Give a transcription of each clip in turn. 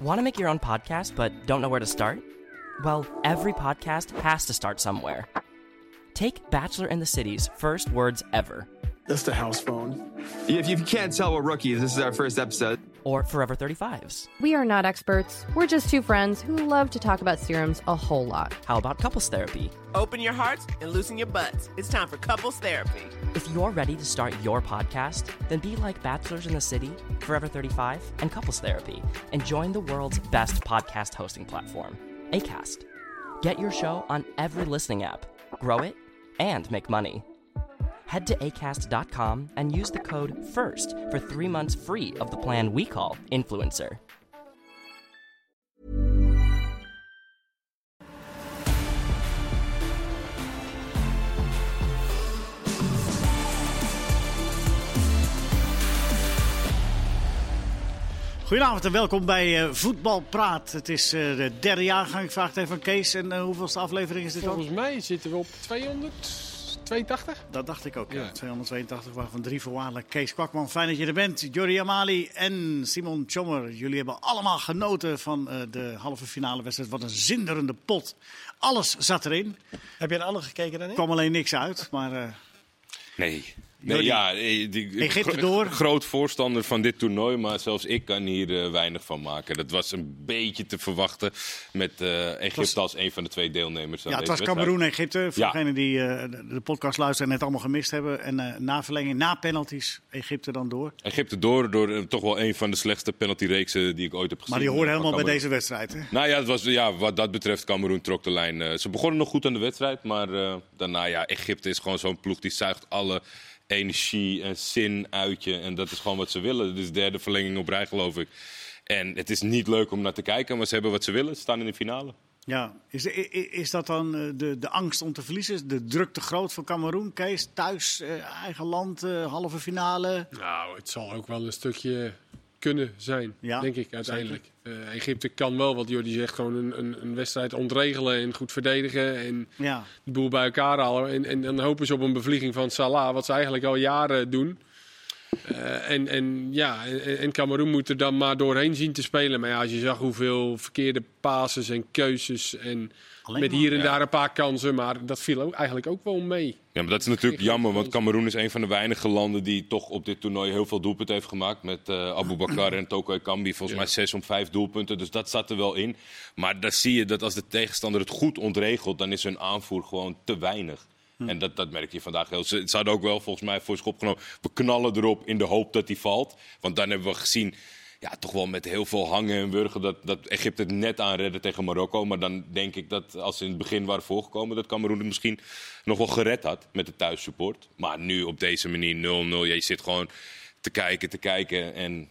Want to make your own podcast but don't know where to start? Well, every podcast has to start somewhere. Take Bachelor in the City's first words ever, That's the house phone. If you can't tell we're rookies, this is our first episode. Or Forever 35's. We are not experts. We're just two friends who love to talk about serums a whole lot. How about couples therapy? Open your hearts and loosen your butts. It's time for couples therapy. If you're ready to start your podcast, then be like Bachelors in the City, Forever 35, and Couples Therapy, and join the world's best podcast hosting platform, ACAST. Get your show on every listening app, grow it, and make money. Head to acast.com and use the code FIRST for three months free of the plan we call Influencer. Goedenavond en welkom bij eh Voetbalpraat. Het is eh, de derde jaargang. Ik vraag het even aan Kees. En eh, hoeveelste aflevering is dit al? Volgens mij zitten we op 282. Dat dacht ik ook, ja. Ja. 282 waarvan drie voorwaardelijk. Kees Kwakman, fijn dat je er bent. Jordi Amali en Simon Tjommer. Jullie hebben allemaal genoten van eh, de halve finale wedstrijd. Wat een zinderende pot. Alles zat erin. Heb je een ander gekeken dan Er kwam alleen niks uit. Maar eh, Nee. Nee, ja, eh, die, Egypte door. Groot voorstander van dit toernooi, maar zelfs ik kan hier eh, weinig van maken. Dat was een beetje te verwachten met eh, Egypte was- als een van de twee deelnemers. aan ja, het was. Cameroen-Egypte. Voor Ja. degenen die de, podcast luisteren en het allemaal gemist hebben. En na verlenging, na penalties, Egypte dan door. Egypte door door toch wel een van de slechtste penaltyreeksen die ik ooit heb gezien. Maar die hoorde helemaal bij deze wedstrijd. Hè? Nou ja, het was, ja, wat dat betreft, Cameroen trok de lijn. ze begonnen nog goed aan de wedstrijd, maar daarna, ja, Egypte is gewoon zo'n ploeg die zuigt alle energie en zin uit je. En dat is gewoon wat ze willen. Dit is de derde verlenging op rij, geloof ik. En het is niet leuk om naar te kijken, maar ze hebben wat ze willen. Ze staan in de finale. Ja, is, is dat dan eh, de, de angst om te verliezen? Is De druk te groot voor Cameroen? Kees, thuis, eh, eigen land, eh, halve finale. Nou, het zal ook wel een stukje kunnen zijn, Ja, denk ik uiteindelijk. Eh, Egypte kan wel, wat Jordi zegt, gewoon een, een, een wedstrijd ontregelen en goed verdedigen. En Ja, de boel bij elkaar halen. En, en dan hopen ze op een bevlieging van Salah, wat ze eigenlijk al jaren doen. Eh, en, en ja, en, en Cameroen moet er dan maar doorheen zien te spelen. Maar ja, als je zag hoeveel verkeerde passes en keuzes en Alleen met hier en Ja. daar een paar kansen. Maar dat viel ook, eigenlijk ook wel mee. Ja, maar dat is natuurlijk jammer, want Cameroen is een van de weinige landen die toch op dit toernooi heel veel doelpunten heeft gemaakt. Met eh Abu Bakar en Toko Ekambi, volgens mij zes om vijf doelpunten. Dus dat zat er wel in. Maar daar zie je dat als de tegenstander het goed ontregelt, dan is hun aanvoer gewoon te weinig. En dat, dat merk je vandaag heel. Ze, ze hadden ook wel volgens mij voor schop genomen. We knallen erop in de hoop dat hij valt. Want dan hebben we gezien, ja, toch wel met heel veel hangen en wurgen, dat, dat Egypte het net aanredde tegen Marokko. Maar dan denk ik dat als ze in het begin waren voorgekomen, dat Cameroen het misschien nog wel gered had met de thuissupport. Maar nu op deze manier 0-0, ja, je zit gewoon te kijken, te kijken. En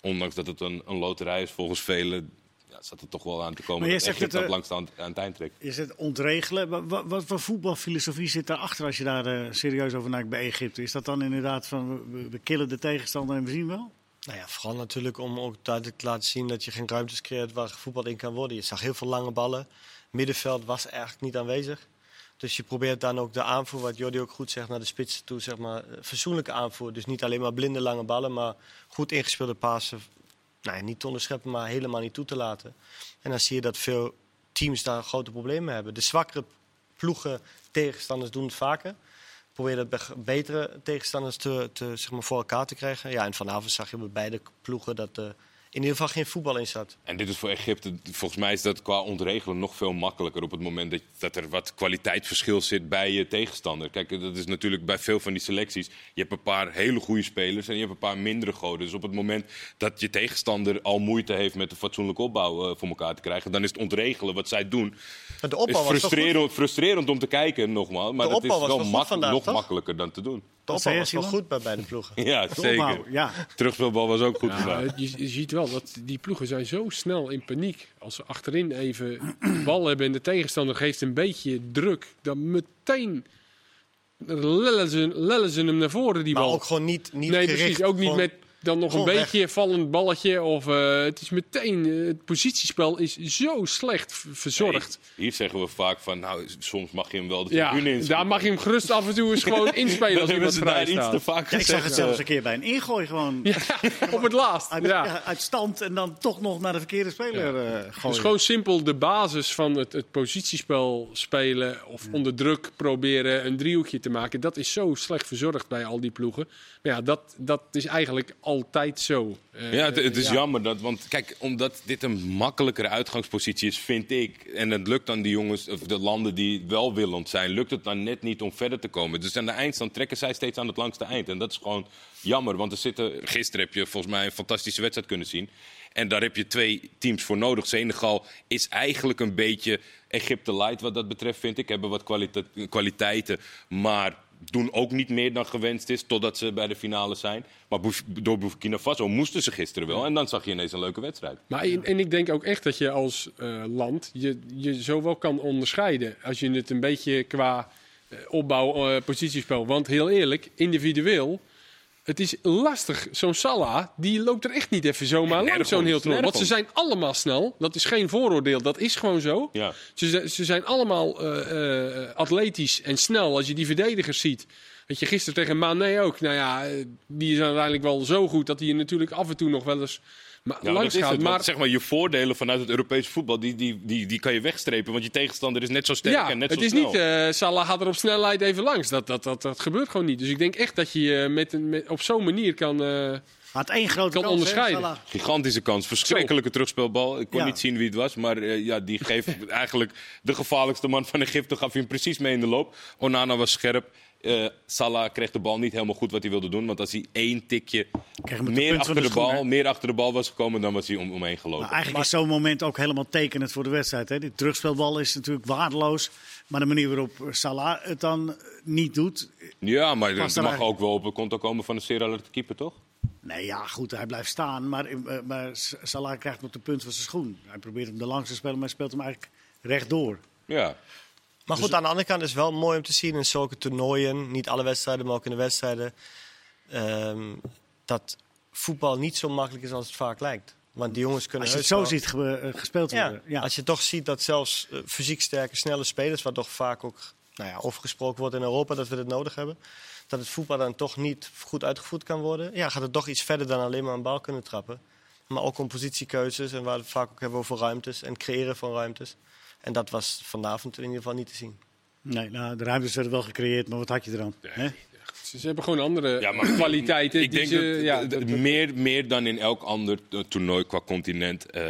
ondanks dat het een, een loterij is volgens velen, ja, zat het toch wel aan te komen Maar dat zegt Egypte het eh, langst aan, aan het eind trekt. is het ontregelen? Wat, wat, wat voetbalfilosofie zit daarachter als je daar eh, serieus over nadenkt bij Egypte? Is dat dan inderdaad van we, we killen de tegenstander en we zien wel? Nou ja, vooral natuurlijk om ook duidelijk te laten zien dat je geen ruimtes creëert waar voetbal in kan worden. Je zag heel veel lange ballen. Middenveld was eigenlijk niet aanwezig. Dus je probeert dan ook de aanvoer, wat Jordi ook goed zegt, naar de spits toe, zeg maar, eh, fatsoenlijke aanvoer. Dus niet alleen maar blinde lange ballen, maar goed ingespeelde passen. Nou ja, niet te onderscheppen, maar helemaal niet toe te laten. En dan zie je dat veel teams daar grote problemen hebben. De zwakkere ploegen, tegenstanders doen het vaker. Probeer dat betere tegenstanders te, te, zeg maar, voor elkaar te krijgen. Ja, en vanavond zag je bij beide ploegen dat er in ieder geval geen voetbal in zat. En dit is voor Egypte, volgens mij is dat qua ontregelen nog veel makkelijker op het moment dat, dat er wat kwaliteitsverschil zit bij je tegenstander. Kijk, dat is natuurlijk bij veel van die selecties. Je hebt een paar hele goede spelers en je hebt een paar mindere goden. Dus op het moment dat je tegenstander al moeite heeft met een fatsoenlijke opbouw eh, voor elkaar te krijgen, dan is het ontregelen wat zij doen. Is was frustrerend, frustrerend om te kijken, nogmaals. Maar De dat is wel mak- vandaag, nog toch? makkelijker dan te doen. Je, was wel goed bij beide ploegen. Ja, zeker. ja. Terugspelbal was ook goed Ja, je, je ziet wel dat die ploegen zijn zo snel in paniek. Als ze achterin even de bal hebben en de tegenstander geeft een beetje druk, dan meteen lellen ze, lellen ze hem naar voren, die Maar bal. ook gewoon niet, niet nee, gericht. precies. Ook niet met dan nog Gewoon een weg. beetje vallend balletje. Of eh, het is meteen, eh, het positiespel is zo slecht verzorgd. Nee, hier zeggen we vaak van, nou, soms mag je hem wel de Ja, in. daar mag je hem gerust af en toe eens gewoon inspelen als iemand vrij daar iets te staat. vaak Ja, ik zag het zelfs een keer bij een ingooi gewoon. Ja, op het laatst. Uit, Ja. uit stand en dan toch nog naar de verkeerde speler eh gooien. Dus gewoon simpel de basis van het, het positiespel spelen of onder druk proberen een driehoekje te maken. Dat is zo slecht verzorgd bij al die ploegen. Maar ja, dat, dat is eigenlijk altijd zo. Eh, Ja, het, het is ja. jammer. Dat, want kijk, omdat dit een makkelijkere uitgangspositie is, vind ik. En het lukt dan die jongens, of de landen die welwillend zijn, lukt het dan net niet om verder te komen. Dus aan de eindstand trekken zij steeds aan het langste eind. En dat is gewoon jammer. Want er zitten, gisteren heb je volgens mij een fantastische wedstrijd kunnen zien. En daar heb je twee teams voor nodig. Senegal is eigenlijk een beetje Egypte light wat dat betreft, vind ik. Hebben wat kwalite- kwaliteiten, maar doen ook niet meer dan gewenst is totdat ze bij de finale zijn. Maar door Burkina Faso moesten ze gisteren wel. En dan zag je ineens een leuke wedstrijd. Maar en, en ik denk ook echt dat je als eh, land je, je zo wel kan onderscheiden. Als je het een beetje qua eh, opbouw, eh, positiespel. Want heel eerlijk, individueel. Het is lastig. Zo'n Salah, die loopt er echt niet even zomaar langs zo'n heel toernooi. Want ze zijn allemaal snel. Dat is geen vooroordeel. Dat is gewoon zo. Ja. Ze, zijn- ze zijn allemaal eh, atletisch en snel. Als je die verdedigers ziet. Weet je, gisteren tegen Mané ook. Nou ja, eh, die is uiteindelijk wel zo goed dat hij je natuurlijk af en toe nog wel eens maar Ja, langs dat is gaat. het. Want, Maar zeg maar, je voordelen vanuit het Europese voetbal, die, die, die, die kan je wegstrepen. Want je tegenstander is net zo sterk ja, en net het zo is snel. niet eh Salah gaat er op snelheid even langs. Dat, dat, dat, dat gebeurt gewoon niet. Dus ik denk echt dat je je met, een- met, op zo'n manier kan... eh, Had één grote Kan kans, onderscheiden. Salah. Gigantische kans. Verschrikkelijke terugspelbal. Ik kon Ja. niet zien wie het was. Maar eh, ja, die geeft eigenlijk de gevaarlijkste man van Egypte. Gaf hij hem precies mee in de loop. Onana was scherp. Eh, Salah kreeg de bal niet helemaal goed wat hij wilde doen. Want als hij één tikje de meer achter de, de schoen, bal, meer achter de bal was gekomen, dan was hij om, omheen gelopen. Maar eigenlijk is zo'n moment ook helemaal tekenend voor de wedstrijd. Hè? Die terugspelbal is natuurlijk waardeloos. Maar de manier waarop Salah het dan niet doet. ja, maar er mag eigenlijk- ook wel op een konto komen van een zeer alert keeper, toch? Nee, ja, goed, hij blijft staan. Maar, eh, maar Salah krijgt hem op de punt van zijn schoen. Hij probeert hem er langs te spelen, maar hij speelt hem eigenlijk rechtdoor. Ja. Maar goed, aan de andere kant is het wel mooi om te zien in zulke toernooien, niet alle wedstrijden, maar ook in de wedstrijden, ehm, dat voetbal niet zo makkelijk is als het vaak lijkt. Want die jongens kunnen Als je het zo ziet eh, gespeeld worden. Ja. Als je toch ziet dat zelfs eh, fysiek sterke, snelle spelers, wat toch vaak ook nou ja, overgesproken wordt in Europa dat we dit nodig hebben, dat het voetbal dan toch niet goed uitgevoerd kan worden, ja, gaat het toch iets verder dan alleen maar een bal kunnen trappen. Maar ook om positiekeuzes en waar we het vaak ook hebben over ruimtes en creëren van ruimtes. En dat was vanavond in ieder geval niet te zien. Nee, nou, de ruimtes werden wel gecreëerd, maar wat had je er dan? hè? ze, hebben gewoon andere Ja, maar kwaliteiten. Ik die denk ze, dat, ja, dat- dat- meer, meer dan in elk ander toernooi qua continent eh,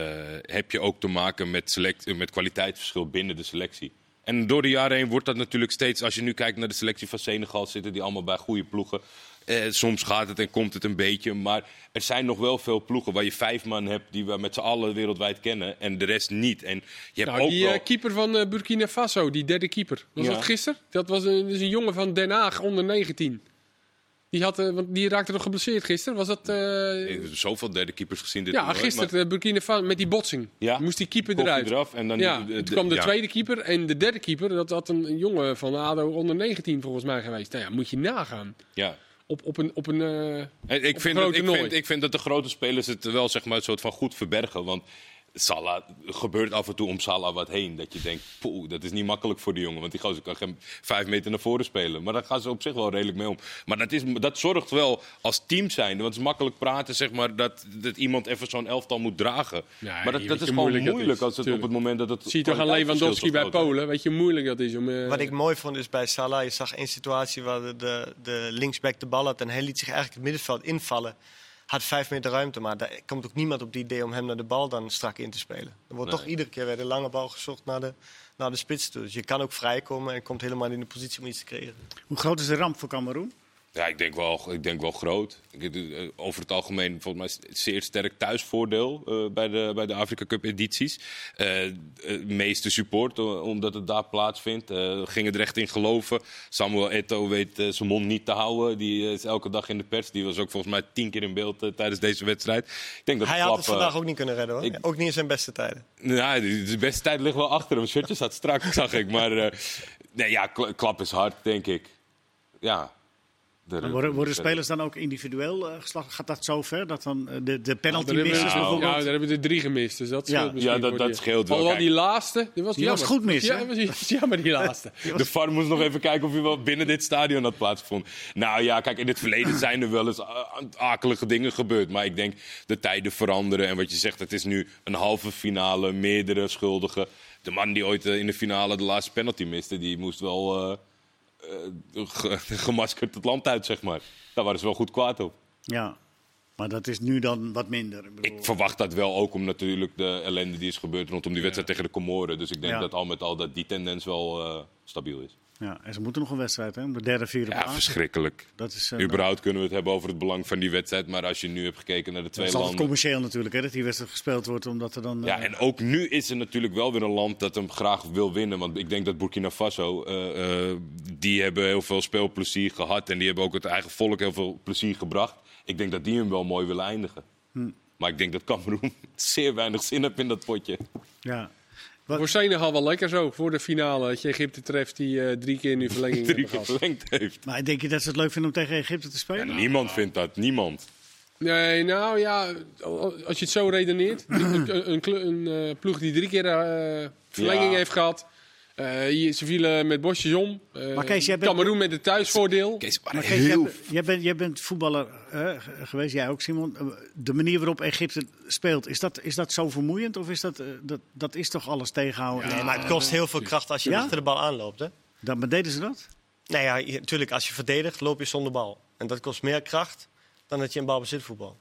heb je ook te maken met, select, met kwaliteitsverschil binnen de selectie. En door de jaren heen wordt dat natuurlijk steeds, als je nu kijkt naar de selectie van Senegal, zitten die allemaal bij goede ploegen. Eh, soms gaat het en komt het een beetje, maar er zijn nog wel veel ploegen waar je vijf man hebt die we met z'n allen wereldwijd kennen en de rest niet. En je hebt nou, ook die wel... eh, keeper van eh, Burkina Faso, die derde keeper. Was Ja. dat gisteren? Dat was een, een jongen van Den Haag, onder 19. Die, had, eh, want die raakte nog geblesseerd gisteren. Was dat... Ik heb zoveel derde keepers gezien dit ja, gisteren maar- Burkina Faso met die botsing. Ja. Moest die keeper eruit. eraf en dan ja, de- de- toen kwam de ja. tweede keeper en de derde keeper. Dat had een, een jongen van ADO onder 19 volgens mij geweest. Nou ja, moet je nagaan. Ja. Op, op een... Op een En Op ik, een vind dat, ik, vind, ik vind dat de grote spelers het wel zeg maar, een soort van goed verbergen. Want Salah gebeurt af en toe om Salah wat heen. Dat je denkt, poeh, dat is niet makkelijk voor die jongen. Want die gozer kan geen vijf meter naar voren spelen. Maar daar gaan ze op zich wel redelijk mee om. Maar dat, is, dat zorgt wel als team zijn. Want het is makkelijk praten, zeg maar, dat, dat iemand even zo'n elftal moet dragen. Ja, maar dat, dat is gewoon moeilijk moeilijk, dat is, als het op het moment dat het. zie je toch aan Lewandowski bij. Polen. Weet je hoe moeilijk dat is om... eh, Wat ik mooi vond is bij Salah, je zag één situatie waar de, de, de linksback de bal had en hij liet zich eigenlijk het middenveld invallen. Had vijf meter ruimte, maar daar komt ook niemand op het idee om hem naar de bal dan strak in te spelen. Er wordt Nee. toch iedere keer weer de lange bal gezocht naar de, naar de spits toe. Dus je kan ook vrijkomen en komt helemaal in de positie om iets te creëren. Hoe groot is de ramp voor Cameroen? Ja, ik denk wel, ik denk wel groot. Ik, eh, over het algemeen volgens mij zeer sterk thuisvoordeel eh, bij, de, bij de Afrika Cup edities. Eh, eh, meeste support, eh, omdat het daar plaatsvindt. Eh gingen er echt in geloven. Samuel Eto'o weet eh, zijn mond niet te houden. Die eh, is elke dag in de pers. Die was ook volgens mij tien keer in beeld eh, tijdens deze wedstrijd. Ik denk dat Hij Klap, had het eh, vandaag ook niet kunnen redden hoor. ik- Ook niet in zijn beste tijden. nou, de, beste tijd ligt wel achter hem. Shirtje staat strak, zag ik. Maar eh, nee, ja, kla- klap is hard, denk ik. Ja. En worden, worden spelers dan ook individueel eh, geslagen? Gaat dat zo ver? Dat dan eh, de, de penalty hebben, missers we- bijvoorbeeld? ja, daar hebben we er drie gemist. Dus dat Ja. scheelt misschien Ja, dat- dat scheelt wel. Alhoewel Kijk. die laatste, die was Die was jammer. goed mis, Ja, jammer die laatste. De VAR moest nog even kijken of hij wel binnen dit stadion had plaatsgevonden. Nou ja, kijk, in het verleden zijn er wel eens a- akelige dingen gebeurd. Maar ik denk, de tijden veranderen. En wat je zegt, het is nu een halve finale, meerdere schuldigen. De man die ooit eh, in de finale de laatste penalty miste, die moest wel eh, eh, gemaskerd het land uit, zeg maar. Daar waren ze wel goed kwaad op. Ja, maar dat is nu dan wat minder. Ik verwacht dat wel ook om natuurlijk de ellende die is gebeurd rondom die wedstrijd tegen de Comoren. Dus ik denk Ja. dat al met al dat die tendens wel eh, stabiel is. Ja, en ze moeten nog een wedstrijd, hè? De derde, vierde Ja, verschrikkelijk. Dat is, eh, Überhaupt kunnen we het hebben over het belang van die wedstrijd. Maar als je nu hebt gekeken naar de dat twee is altijd landen. commercieel natuurlijk, hè? Dat die wedstrijd gespeeld wordt, omdat er dan... Ja, eh, en ook nu is er natuurlijk wel weer een land dat hem graag wil winnen. Want ik denk dat Burkina Faso, eh, die hebben heel veel speelplezier gehad. En die hebben ook het eigen volk heel veel plezier gebracht. Ik denk dat die hem wel mooi willen eindigen. Hm. Maar ik denk dat Cameroen zeer weinig zin heeft in dat potje. ja. Voor Senegal wel lekker zo, voor de finale. Dat je Egypte treft die eh, drie keer nu verlenging Drie hebben keer gehad. verlengd heeft. Maar denk je dat ze het leuk vinden om tegen Egypte te spelen? Ja, niemand vindt dat, niemand. Nee, nou ja, als je het zo redeneert. een, een, eh, ploeg die drie keer eh, verlenging Ja. heeft gehad. Eh, hier, ze vielen met bosjes om. Eh, Maar Kees, jij bent- Cameroen met het thuisvoordeel. Kees, maar Maar Kees, jij, heel bent- jij, bent, jij bent voetballer eh, geweest, jij ook Simon. Eh, De manier waarop Egypte speelt, is dat, is dat zo vermoeiend? Of is dat, eh, dat, dat is toch alles tegenhouden? Nee, maar het kost heel veel kracht als je Ja? achter de bal aanloopt. Hè? Dan, maar deden ze dat? Nou ja, je- natuurlijk, als je verdedigt, loop je zonder bal. En dat kost meer kracht dan dat je een balbezit voetbal.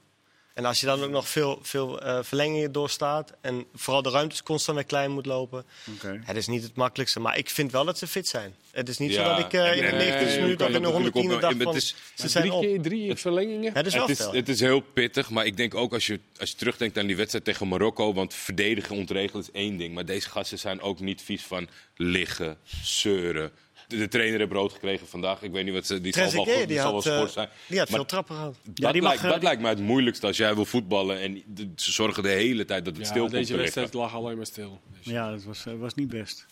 En als je dan ook nog veel, veel eh, verlengingen doorstaat en vooral de ruimtes constant weer klein moet lopen. Oké. Het is niet het makkelijkste, maar ik vind wel dat ze fit zijn. Het is niet Ja, zo dat ik eh, in de en, 90 eh, minuut of in de dat natuurlijk 110e ook dag wel- van het is- ze zijn drie op. keer drie verlengingen. Het is wel Het is, het is heel pittig, maar ik denk ook als je, als je terugdenkt aan die wedstrijd tegen Marokko. Want verdedigen ontregelen is één ding. Maar deze gasten zijn ook niet vies van liggen, zeuren. De, de trainer heeft rood gekregen vandaag. Ik weet niet wat ze. Die zal wel, goed- die die zal had, wel eh, sport zijn. die had Maar veel trappen gehad. dat, die mag, lijkt, eh, dat lijkt mij het moeilijkste als jij wil voetballen. En de- ze zorgen de hele tijd dat het Ja, stil komt deze wedstrijd lag alleen maar stil. Dus. Ja, dat was, eh, was niet best.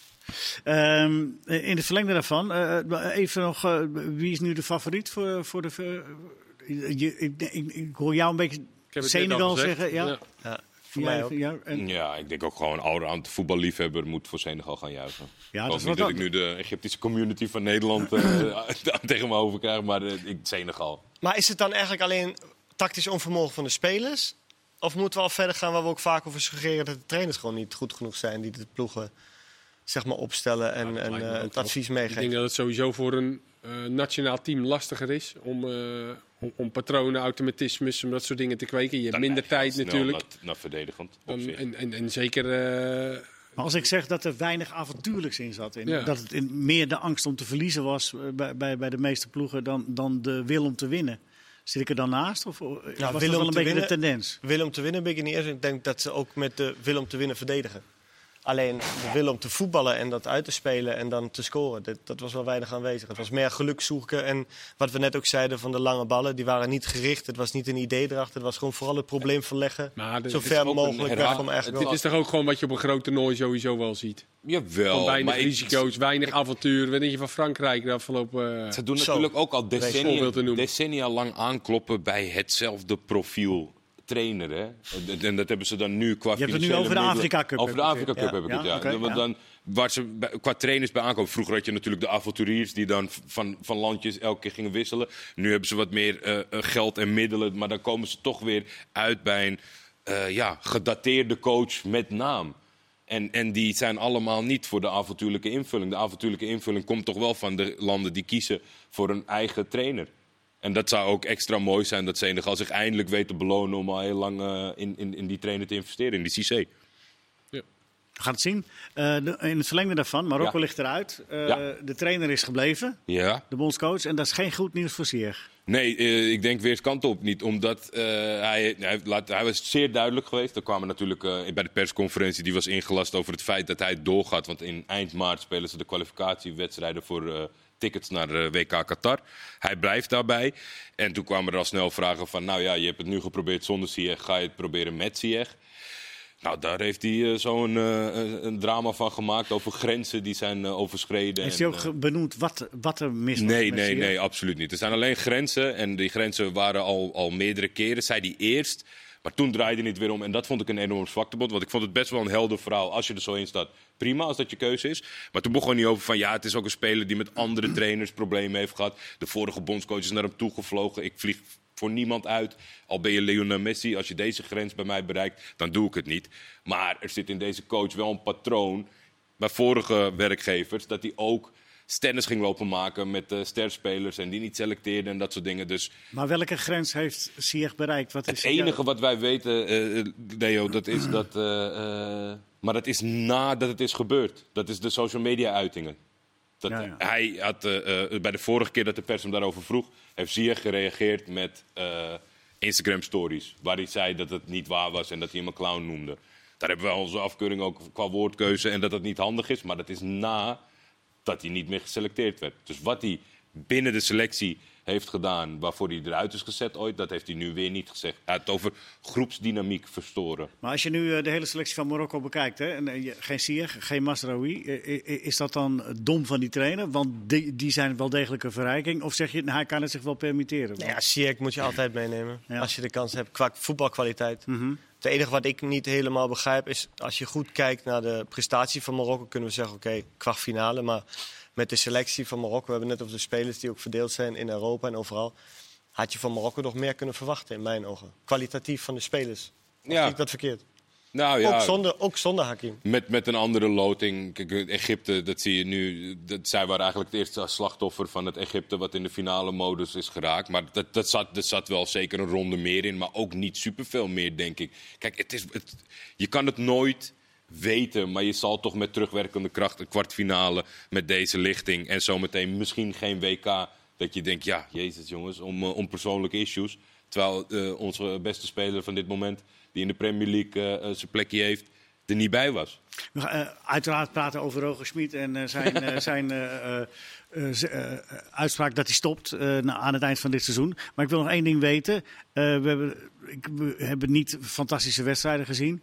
Ehm, in het verlengde daarvan, eh, even nog, eh, wie is nu de favoriet voor, voor de... eh, je, ik, ik, ik hoor jou een beetje Ik heb het net Senegal zeggen. Ja, Ja. Ja, voor Ja, mij ook. ja, en- Ja, ik denk ook gewoon allround voetballiefhebber moet voor Senegal gaan juichen. Ja, ik dat is niet wat dat ik nu de Egyptische community van Nederland eh, tegen me over krijg, maar eh, ik, Senegal. Maar is het dan eigenlijk alleen tactisch onvermogen van de spelers? Of moeten we al verder gaan waar we ook vaak over suggereren dat de trainers gewoon niet goed genoeg zijn die de ploegen zeg maar, opstellen en, eh, het advies Ik denk meegeven? dat het sowieso voor een eh, nationaal team lastiger is om, eh, om, om patronen, automatismes, om dat soort dingen te kweken. Je hebt Dan minder tijd natuurlijk. Naar, naar verdedigend en, en, en zeker eh, Maar als ik zeg dat er weinig avontuurlijks in zat, in, Ja. dat het in meer de angst om te verliezen was bij, bij, bij de meeste ploegen dan, dan de wil om te winnen. Zit ik er dan naast? Of eh, was dat wil wel om een te beetje winnen- de tendens? Wil om te winnen ben ik niet eens. Ik denk dat ze ook met de wil om te winnen verdedigen. Alleen de wil om te voetballen en dat uit te spelen en dan te scoren, dat, dat was wel weinig aanwezig. Het was meer geluk zoeken en wat we net ook zeiden van de lange ballen, die waren niet gericht. Het was niet een idee erachter, het was gewoon vooral het probleem verleggen. Maar dit Zo is ver mogelijk weg eigenlijk dit wel. is toch ook gewoon wat je op een groot toernooi sowieso wel ziet. Jawel, Van weinig maar ik- risico's, weinig avontuur. Wat denk je van Frankrijk de afgelopen... eh, Ze doen Zo. natuurlijk ook al decennia, decennia lang aankloppen bij hetzelfde profiel trainer. Hè? En- En dat hebben ze dan nu qua Je hebt het nu over de Afrika Cup, Over de Afrika Cup heb ik het, Ja, Want. Dan, waar ze bij- qua trainers bij aankomen. Vroeger had je natuurlijk de avonturiers die dan van, van landjes elke keer gingen wisselen. Nu hebben ze wat meer eh, eh, geld en middelen. Maar dan komen ze toch weer uit bij een eh, ja, gedateerde coach met naam. En, en die zijn allemaal niet voor de avontuurlijke invulling. De avontuurlijke invulling komt toch wel van de landen die kiezen voor een eigen trainer. En dat zou ook extra mooi zijn dat Senegal zich eindelijk weet te belonen om al heel lang eh, in, in, in die trainer te investeren, in die Cissé. We gaan het zien. Eh, de- in het verlengde daarvan, Marokko Ja. ligt eruit. Eh, Ja. De trainer is gebleven, Ja. de bondscoach. En dat is geen goed nieuws voor Sier. Nee, eh, ik denk weer het kant op niet. Omdat eh, hij, hij, laat, hij was zeer duidelijk geweest. Er kwamen natuurlijk eh, bij de persconferentie die was ingelast over het feit dat hij doorgaat. Want in eind maart spelen ze de kwalificatiewedstrijden voor eh, tickets naar de WK Qatar. Hij blijft daarbij. En toen kwamen er al snel vragen van... nou ja, je hebt het nu geprobeerd zonder Ziyech. Ga je het proberen met Ziyech? Nou, daar heeft hij eh, zo'n eh, een- drama van gemaakt over grenzen die zijn eh, overschreden. Heeft en, hij ook benoemd wat, wat er mis was Nee, nee, nee, absoluut niet. Er zijn alleen grenzen en die grenzen waren al, al meerdere keren, zei hij eerst. Maar toen draaide het weer om en dat vond ik een enorm zwaktepunt. Want ik vond het best wel een helder verhaal als je er zo in staat. Prima, als dat je keuze is. Maar toen begon hij over van ja, het is ook een speler die met andere trainers problemen heeft gehad. De vorige bondscoach is naar hem toegevlogen. Ik vlieg voor niemand uit. Al ben je Lionel Messi, als je deze grens bij mij bereikt, dan doe ik het niet. Maar er zit in deze coach wel een patroon bij vorige werkgevers dat hij ook stennis ging lopen maken met eh sterspelers en die niet selecteerde en dat soort dingen. Dus Maar welke grens heeft Ziyech bereikt? Wat het is enige wat wij weten, eh, Leo, dat is dat. maar dat is nadat het is gebeurd. Dat is de social media uitingen. Dat, Ja, ja. Hij had bij de vorige keer dat de pers hem daarover vroeg, heeft Ziyech gereageerd met Instagram stories. Waar hij zei dat het niet waar was en dat hij hem een clown noemde. Daar hebben we onze afkeuring ook qua woordkeuze en dat dat niet handig is. Maar dat is na dat hij niet meer geselecteerd werd. Dus wat hij binnen de selectie heeft gedaan, waarvoor hij eruit is gezet ooit, dat heeft hij nu weer niet gezegd. Hij had het over groepsdynamiek verstoren. Maar als je nu eh, de hele selectie van Marokko bekijkt, hè, en, eh, je- geen Ziyech, geen Masraoui, eh, is dat dan dom van die trainer? Want die, die zijn wel degelijk een verrijking. Of zeg je, nou, hij kan het zich wel permitteren? Nou ja, Ziyech moet je altijd meenemen. Ja. Als je de kans hebt qua voetbalkwaliteit. Mhm. Het enige wat ik niet helemaal begrijp is... als je goed kijkt naar de prestatie van Marokko... kunnen we zeggen, oké, kwartfinale. Maar met de selectie van Marokko... we hebben net over de spelers die ook verdeeld zijn in Europa en overal... had je van Marokko nog meer kunnen verwachten, in mijn ogen. Kwalitatief van de spelers. Of Ja. ik dat verkeerd? Nou ja, Ook, zonder, ook zonder Hakim. Met, met een andere loting. Kijk, Egypte, dat zie je nu. Dat, zij waren eigenlijk het eerste slachtoffer van het Egypte wat in de finale modus is geraakt. Maar dat, dat, zat, dat zat wel zeker een ronde meer in, maar ook niet superveel meer, denk ik. Kijk, het is, het, je kan het nooit weten, maar je zal toch met terugwerkende kracht een kwartfinale met deze lichting en zometeen misschien geen WK. Dat je denkt, ja, jezus jongens, om, eh, om persoonlijke issues. Terwijl eh, onze beste speler van dit moment, die in de Premier League eh, eh, zijn plekje heeft, er niet bij was. We gaan eh, uiteraard praten over Roger Schmid en zijn, zijn uitspraak dat hij stopt aan het eind van dit seizoen. Maar ik wil nog één ding weten. We, hebben, ik, we hebben niet fantastische wedstrijden gezien.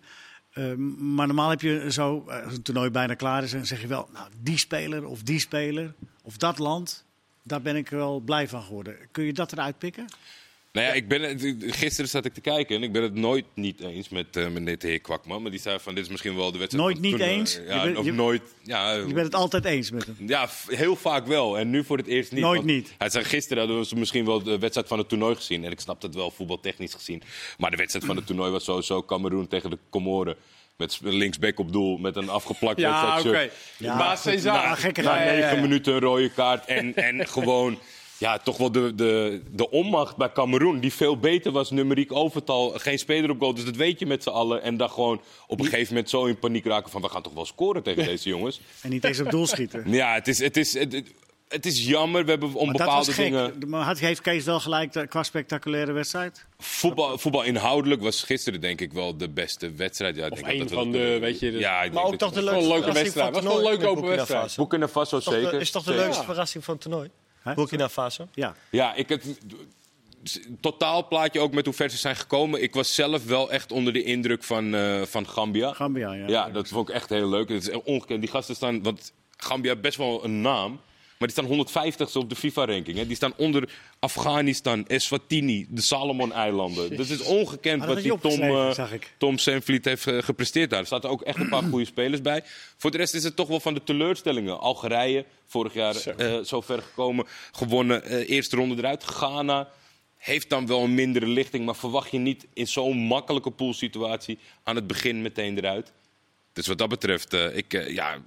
Eh, maar normaal heb je zo, als een toernooi bijna klaar is, dan zeg je wel, nou, die speler of die speler of dat land, daar ben ik wel blij van geworden. Kun je dat eruit pikken? Nou ja, ik ben gisteren zat ik te kijken en ik ben het nooit niet eens met, eh met de heer Kwakman. Maar die zei van dit is misschien wel de wedstrijd. Nooit van het niet toernooi. eens? Ja, Je nooit. Ja, Je bent het altijd eens met hem. ja, heel vaak wel. En nu voor het eerst niet. Nooit niet. Hij zei gisteren hadden we misschien wel de wedstrijd van het toernooi gezien. En ik snap dat wel voetbaltechnisch gezien. Maar de wedstrijd van het toernooi was sowieso Cameroen tegen de Comoren. Met linksback op doel, met een afgeplakt Ja, oké. Ja, nou, gekke Na negen minuten een rode kaart. En, en gewoon ja, toch wel de, de, de onmacht bij Cameroen. Die veel beter was, numeriek overtal. Geen speler op goal, dus dat weet je met z'n allen. En dan gewoon op een gegeven moment zo in paniek raken van... we gaan toch wel scoren tegen deze jongens. En niet eens op doel schieten. Ja, het is, het is, het, het- het is jammer. We hebben om Maar dat bepaalde was gek. dingen... Maar had- heeft Kees wel gelijk qua spectaculaire wedstrijd? Voetbal, voetbal inhoudelijk was gisteren denk ik wel de beste wedstrijd. Ja, ik Of denk een dat van de, weet je, de- Ja, ik Maar denk ook dat toch de leukste leuke wedstrijd. Was wel een leuke open wedstrijd. Burkina Faso. Zeker. is toch de leukste verrassing van het toernooi? Burkina Faso. Ja. Ja, ik het totaalplaatje ook met hoe ver ze zijn gekomen. Ik was zelf wel echt onder de indruk van, eh, van Gambia. Gambia, ja. Ja, dat vond ik echt heel leuk. Het is ongekend. Die gasten staan, want Gambia heeft best wel een naam. Maar die staan 150ste op de FIFA-ranking. Die staan onder Afghanistan, Eswatini, de Salomon-eilanden. Dat is ongekend dat wat die Tom, ik. Tom heeft eh, gepresteerd daar. Er zaten ook echt een paar goede spelers bij. Voor de rest is het toch wel van de teleurstellingen. Algerije, vorig jaar Zo. eh, zo ver gekomen, gewonnen. eerste ronde eruit. Ghana heeft dan wel een mindere lichting. Maar verwacht je niet in zo'n makkelijke poolsituatie aan het begin meteen eruit. Dus wat dat betreft, ik, ja,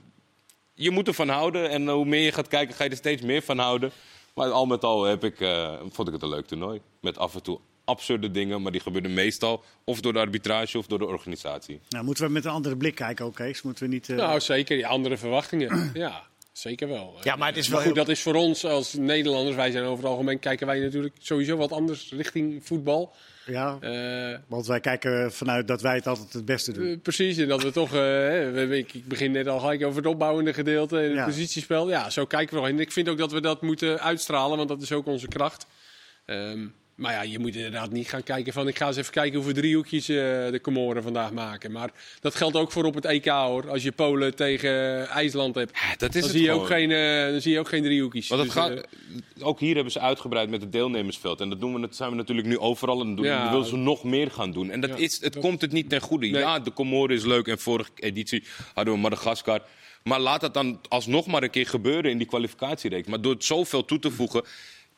je moet ervan houden. En hoe meer je gaat kijken, ga je er steeds meer van houden. Maar al met al heb ik, eh, vond ik het een leuk toernooi. Met af en toe absurde dingen, maar die gebeuren meestal of door de arbitrage of door de organisatie. Nou, moeten we met een andere blik kijken ook, Kees? Moeten we niet... eh, Nou, zeker. Die andere verwachtingen. ja, zeker wel. Ja, maar het is Maar wel goed, heel- dat is voor ons als Nederlanders. Wij zijn over het algemeen kijken wij natuurlijk sowieso wat anders richting voetbal. ja, Eh, want wij kijken vanuit dat wij het altijd het beste doen. eh, precies, en dat we toch... eh, ik, begin net al gelijk over het opbouwende gedeelte en het Ja. positiespel. Ja, zo kijken we wel. En ik vind ook dat we dat moeten uitstralen, want dat is ook onze kracht. Ehm, Maar ja, je moet inderdaad niet gaan kijken van... ik ga eens even kijken hoeveel driehoekjes eh, de Comoren vandaag maken. Maar dat geldt ook voor op het EK hoor. Als je Polen tegen IJsland hebt, Ja, dat is dan, zie je ook geen, eh, dan zie je ook geen driehoekjes. Want het Dus, gaat, eh, ook hier hebben ze uitgebreid met het deelnemersveld. En dat, doen we, dat zijn we natuurlijk nu overal. En dat doen, Ja. willen ze nog meer gaan doen. En dat Ja, is, het dat- komt het niet ten goede. Nee. Ja, de Comoren is leuk. En vorige editie hadden we Madagaskar. Maar laat dat dan alsnog maar een keer gebeuren in die kwalificatiereeks. Maar door het zoveel toe te voegen...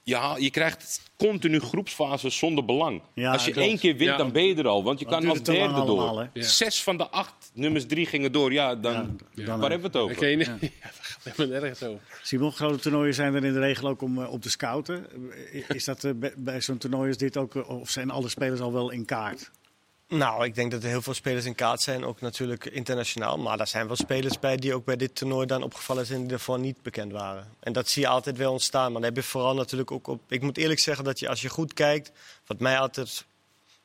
Ja, je krijgt continu groepsfases zonder belang. Ja, als je klopt. één keer wint, Ja. dan ben je er al. Want je kan als derde door. allemaal, hè? Ja. Zes van de acht nummers drie gingen door. Ja, dan, Ja, dan, waar hebben we het over? geen, ja. dat gaat helemaal nergens over. Simon, grote toernooien zijn er in de regel ook om eh, op te scouten. Is dat eh, bij- bij zo'n toernooi als dit ook, eh, of zijn alle spelers al wel in kaart? Nou, ik denk dat er heel veel spelers in kaart zijn, ook natuurlijk internationaal. Maar er zijn wel spelers bij die ook bij dit toernooi dan opgevallen zijn die daarvoor niet bekend waren. En dat zie je altijd wel ontstaan. Maar dan heb je vooral natuurlijk ook op. Ik moet eerlijk zeggen dat je als je goed kijkt, wat mij altijd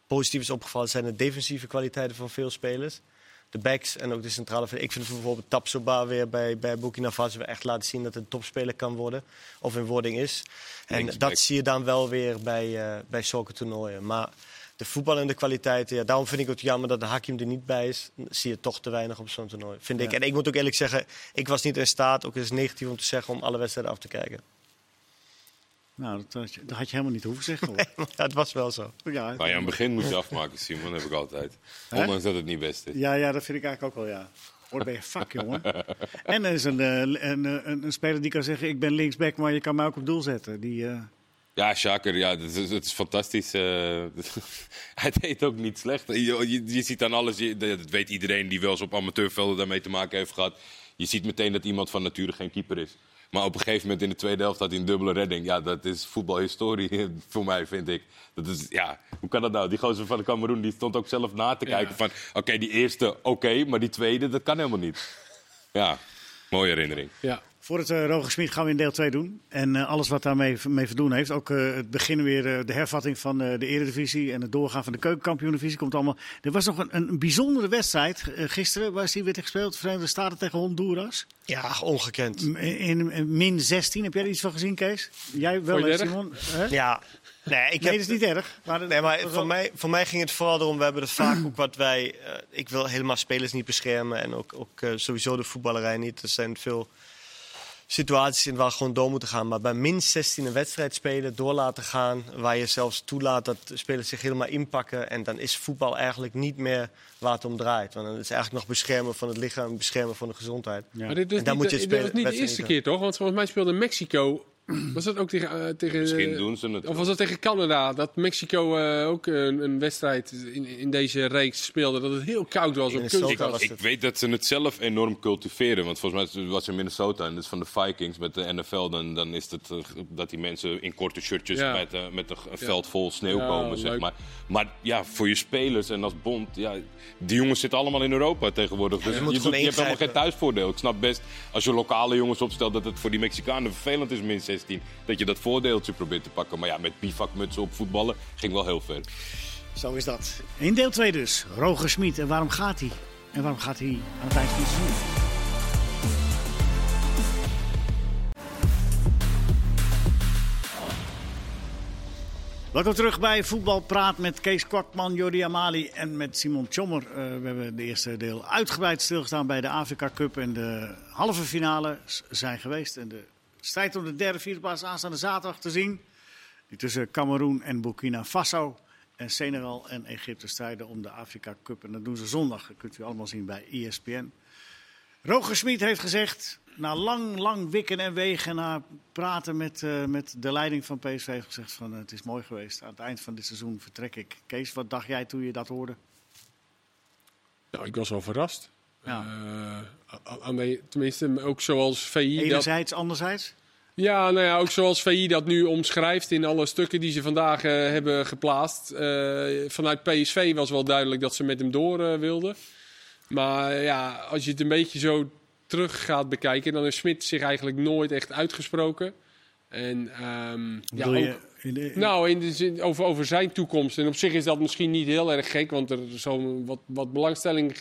positief is opgevallen, zijn de defensieve kwaliteiten van veel spelers. De backs en ook de centrale. Ik vind bijvoorbeeld Tapsoba weer bij, bij Burkina Faso echt laten zien dat het een topspeler kan worden. Of in wording is. En Linksback. dat zie je dan wel weer bij, eh, bij zulke toernooien. Maar de voetballende kwaliteiten, ja, daarom vind ik het jammer dat de Hakim er niet bij is. Zie je toch te weinig op zo'n toernooi, vind ik. En ik moet ook eerlijk zeggen, ik was niet in staat, ook is het negatief om te zeggen, om alle wedstrijden af te kijken. Nou, dat, had je- dat had je helemaal niet hoeven zeggen. Hoor. Ja, het was wel zo. Ja, Maar ja, aan het begin moet je afmaken, Simon. Dat heb ik altijd. Hè? Ondanks dat het niet best is. ja, ja, dat vind ik eigenlijk ook wel, ja. Hoort bij je vak, jongen. En er is een, eh, een, een, een speler die kan zeggen, ik ben linksback, maar je kan mij ook op doel zetten. Die, eh, Ja, Shaker, ja, dat is, het is fantastisch. eh, hij deed ook niet slecht. Je, je, je ziet aan alles, je- dat weet iedereen die wel eens op amateurvelden daarmee te maken heeft gehad. Je ziet meteen dat iemand van nature geen keeper is. Maar op een gegeven moment in de tweede helft had hij een dubbele redding. Ja, dat is voetbalhistorie voor mij, vind ik. Dat is, ja, hoe kan dat nou? Die gozer van de Cameroen die stond ook zelf na te Ja. kijken van... Oké, die eerste oké, maar die tweede, dat kan helemaal niet. Ja, mooie herinnering. Ja. Voor het uh, Roger Smit gaan we in deel 2 doen. En eh, alles wat daarmee mee verdoen heeft. Ook eh, het begin weer, eh, de hervatting van eh, de Eredivisie en het doorgaan van de Keukenkampioen-divisie komt allemaal. Er was nog een, een bijzondere wedstrijd eh, gisteren. Waar is die werd gespeeld? Verenigde Staten tegen Honduras. Ja, ongekend. In, in, in min 16. Heb jij er iets van gezien, Kees? Jij wel, Simon? Hè? Ja, nee, ik Nee, heb... dat is niet erg. Maar, Nee, maar voor mij, voor mij ging het vooral erom, we hebben het vaak ook wat wij... eh, ik wil helemaal spelers niet beschermen en ook, ook eh, sowieso de voetballerij niet. Er zijn veel situaties in waar we gewoon door moeten gaan. Maar bij min 16 een wedstrijd spelen, door laten gaan... waar je zelfs toelaat dat de spelers zich helemaal inpakken... en dan is voetbal eigenlijk niet meer waar het om draait. Want dan is het eigenlijk nog beschermen van het lichaam, beschermen van de gezondheid. Ja. Maar dit is En niet, moet je de- spelen- dit was niet de eerste keer, toch? Want volgens mij speelde Mexico... Was dat ook tegen... eh, tegen Misschien eh, doen ze het Of was dat tegen Canada? Dat Mexico eh, ook een, een wedstrijd in, in deze reeks speelde. Dat het heel koud was op Minnesota kunstgras. was Ik weet dat ze het zelf enorm cultiveren. Want volgens mij was het in Minnesota en dat is van de Vikings met de NFL. Dan, dan is het eh, dat die mensen in korte shirtjes Ja. met, eh, met een veld vol sneeuw Ja, komen. Zeg maar. maar ja, voor je spelers en als bond. Ja, die jongens zitten allemaal in Europa tegenwoordig. Dus je je, moet doet- gewoon je hebt helemaal geen thuisvoordeel. Ik snap best als je lokale jongens opstelt dat het voor die Mexicanen vervelend is, min 16. Dat je dat voordeeltje probeert te pakken. Maar ja, met bivakmutsen op voetballen ging wel heel ver. Zo is dat. In deel 2 dus. Roger Smit. En waarom gaat hij? En waarom gaat hij aan het eind van het seizoen? Welkom terug bij Voetbal Praat met Kees Kwakman, Jordi Amali en met Simon Tjommer. Eh, we hebben de eerste deel uitgebreid stilgestaan bij de Afrika Cup. En de halve finale zijn geweest. En de strijd om de derde, vierde plaats aanstaande zaterdag te zien. Die tussen Cameroen en Burkina Faso. En Senegal en Egypte strijden om de Afrika Cup. En dat doen ze zondag. Dat kunt u allemaal zien bij ESPN. Roger Smit heeft gezegd, na lang, lang wikken en wegen, na praten met, eh, met de leiding van PSV, heeft gezegd van eh, het is mooi geweest. Aan het eind van dit seizoen vertrek ik. Kees, wat dacht jij toen je dat hoorde? Nou, ik was wel verrast. Ja. Eh, tenminste, ook zoals VI dat... Enerzijds, anderzijds? Ja, nou ja, ook zoals VI dat nu omschrijft in alle stukken die ze vandaag eh, hebben geplaatst. Eh, vanuit PSV was wel duidelijk dat ze met hem door wilden. Maar ja, als je het een beetje zo terug gaat bekijken, dan heeft Smit zich eigenlijk nooit echt uitgesproken. En ehm, ja, je ook, in de- nou, in de zin, over, over zijn toekomst. En op zich is dat misschien niet heel erg gek, want er zal wat, wat belangstelling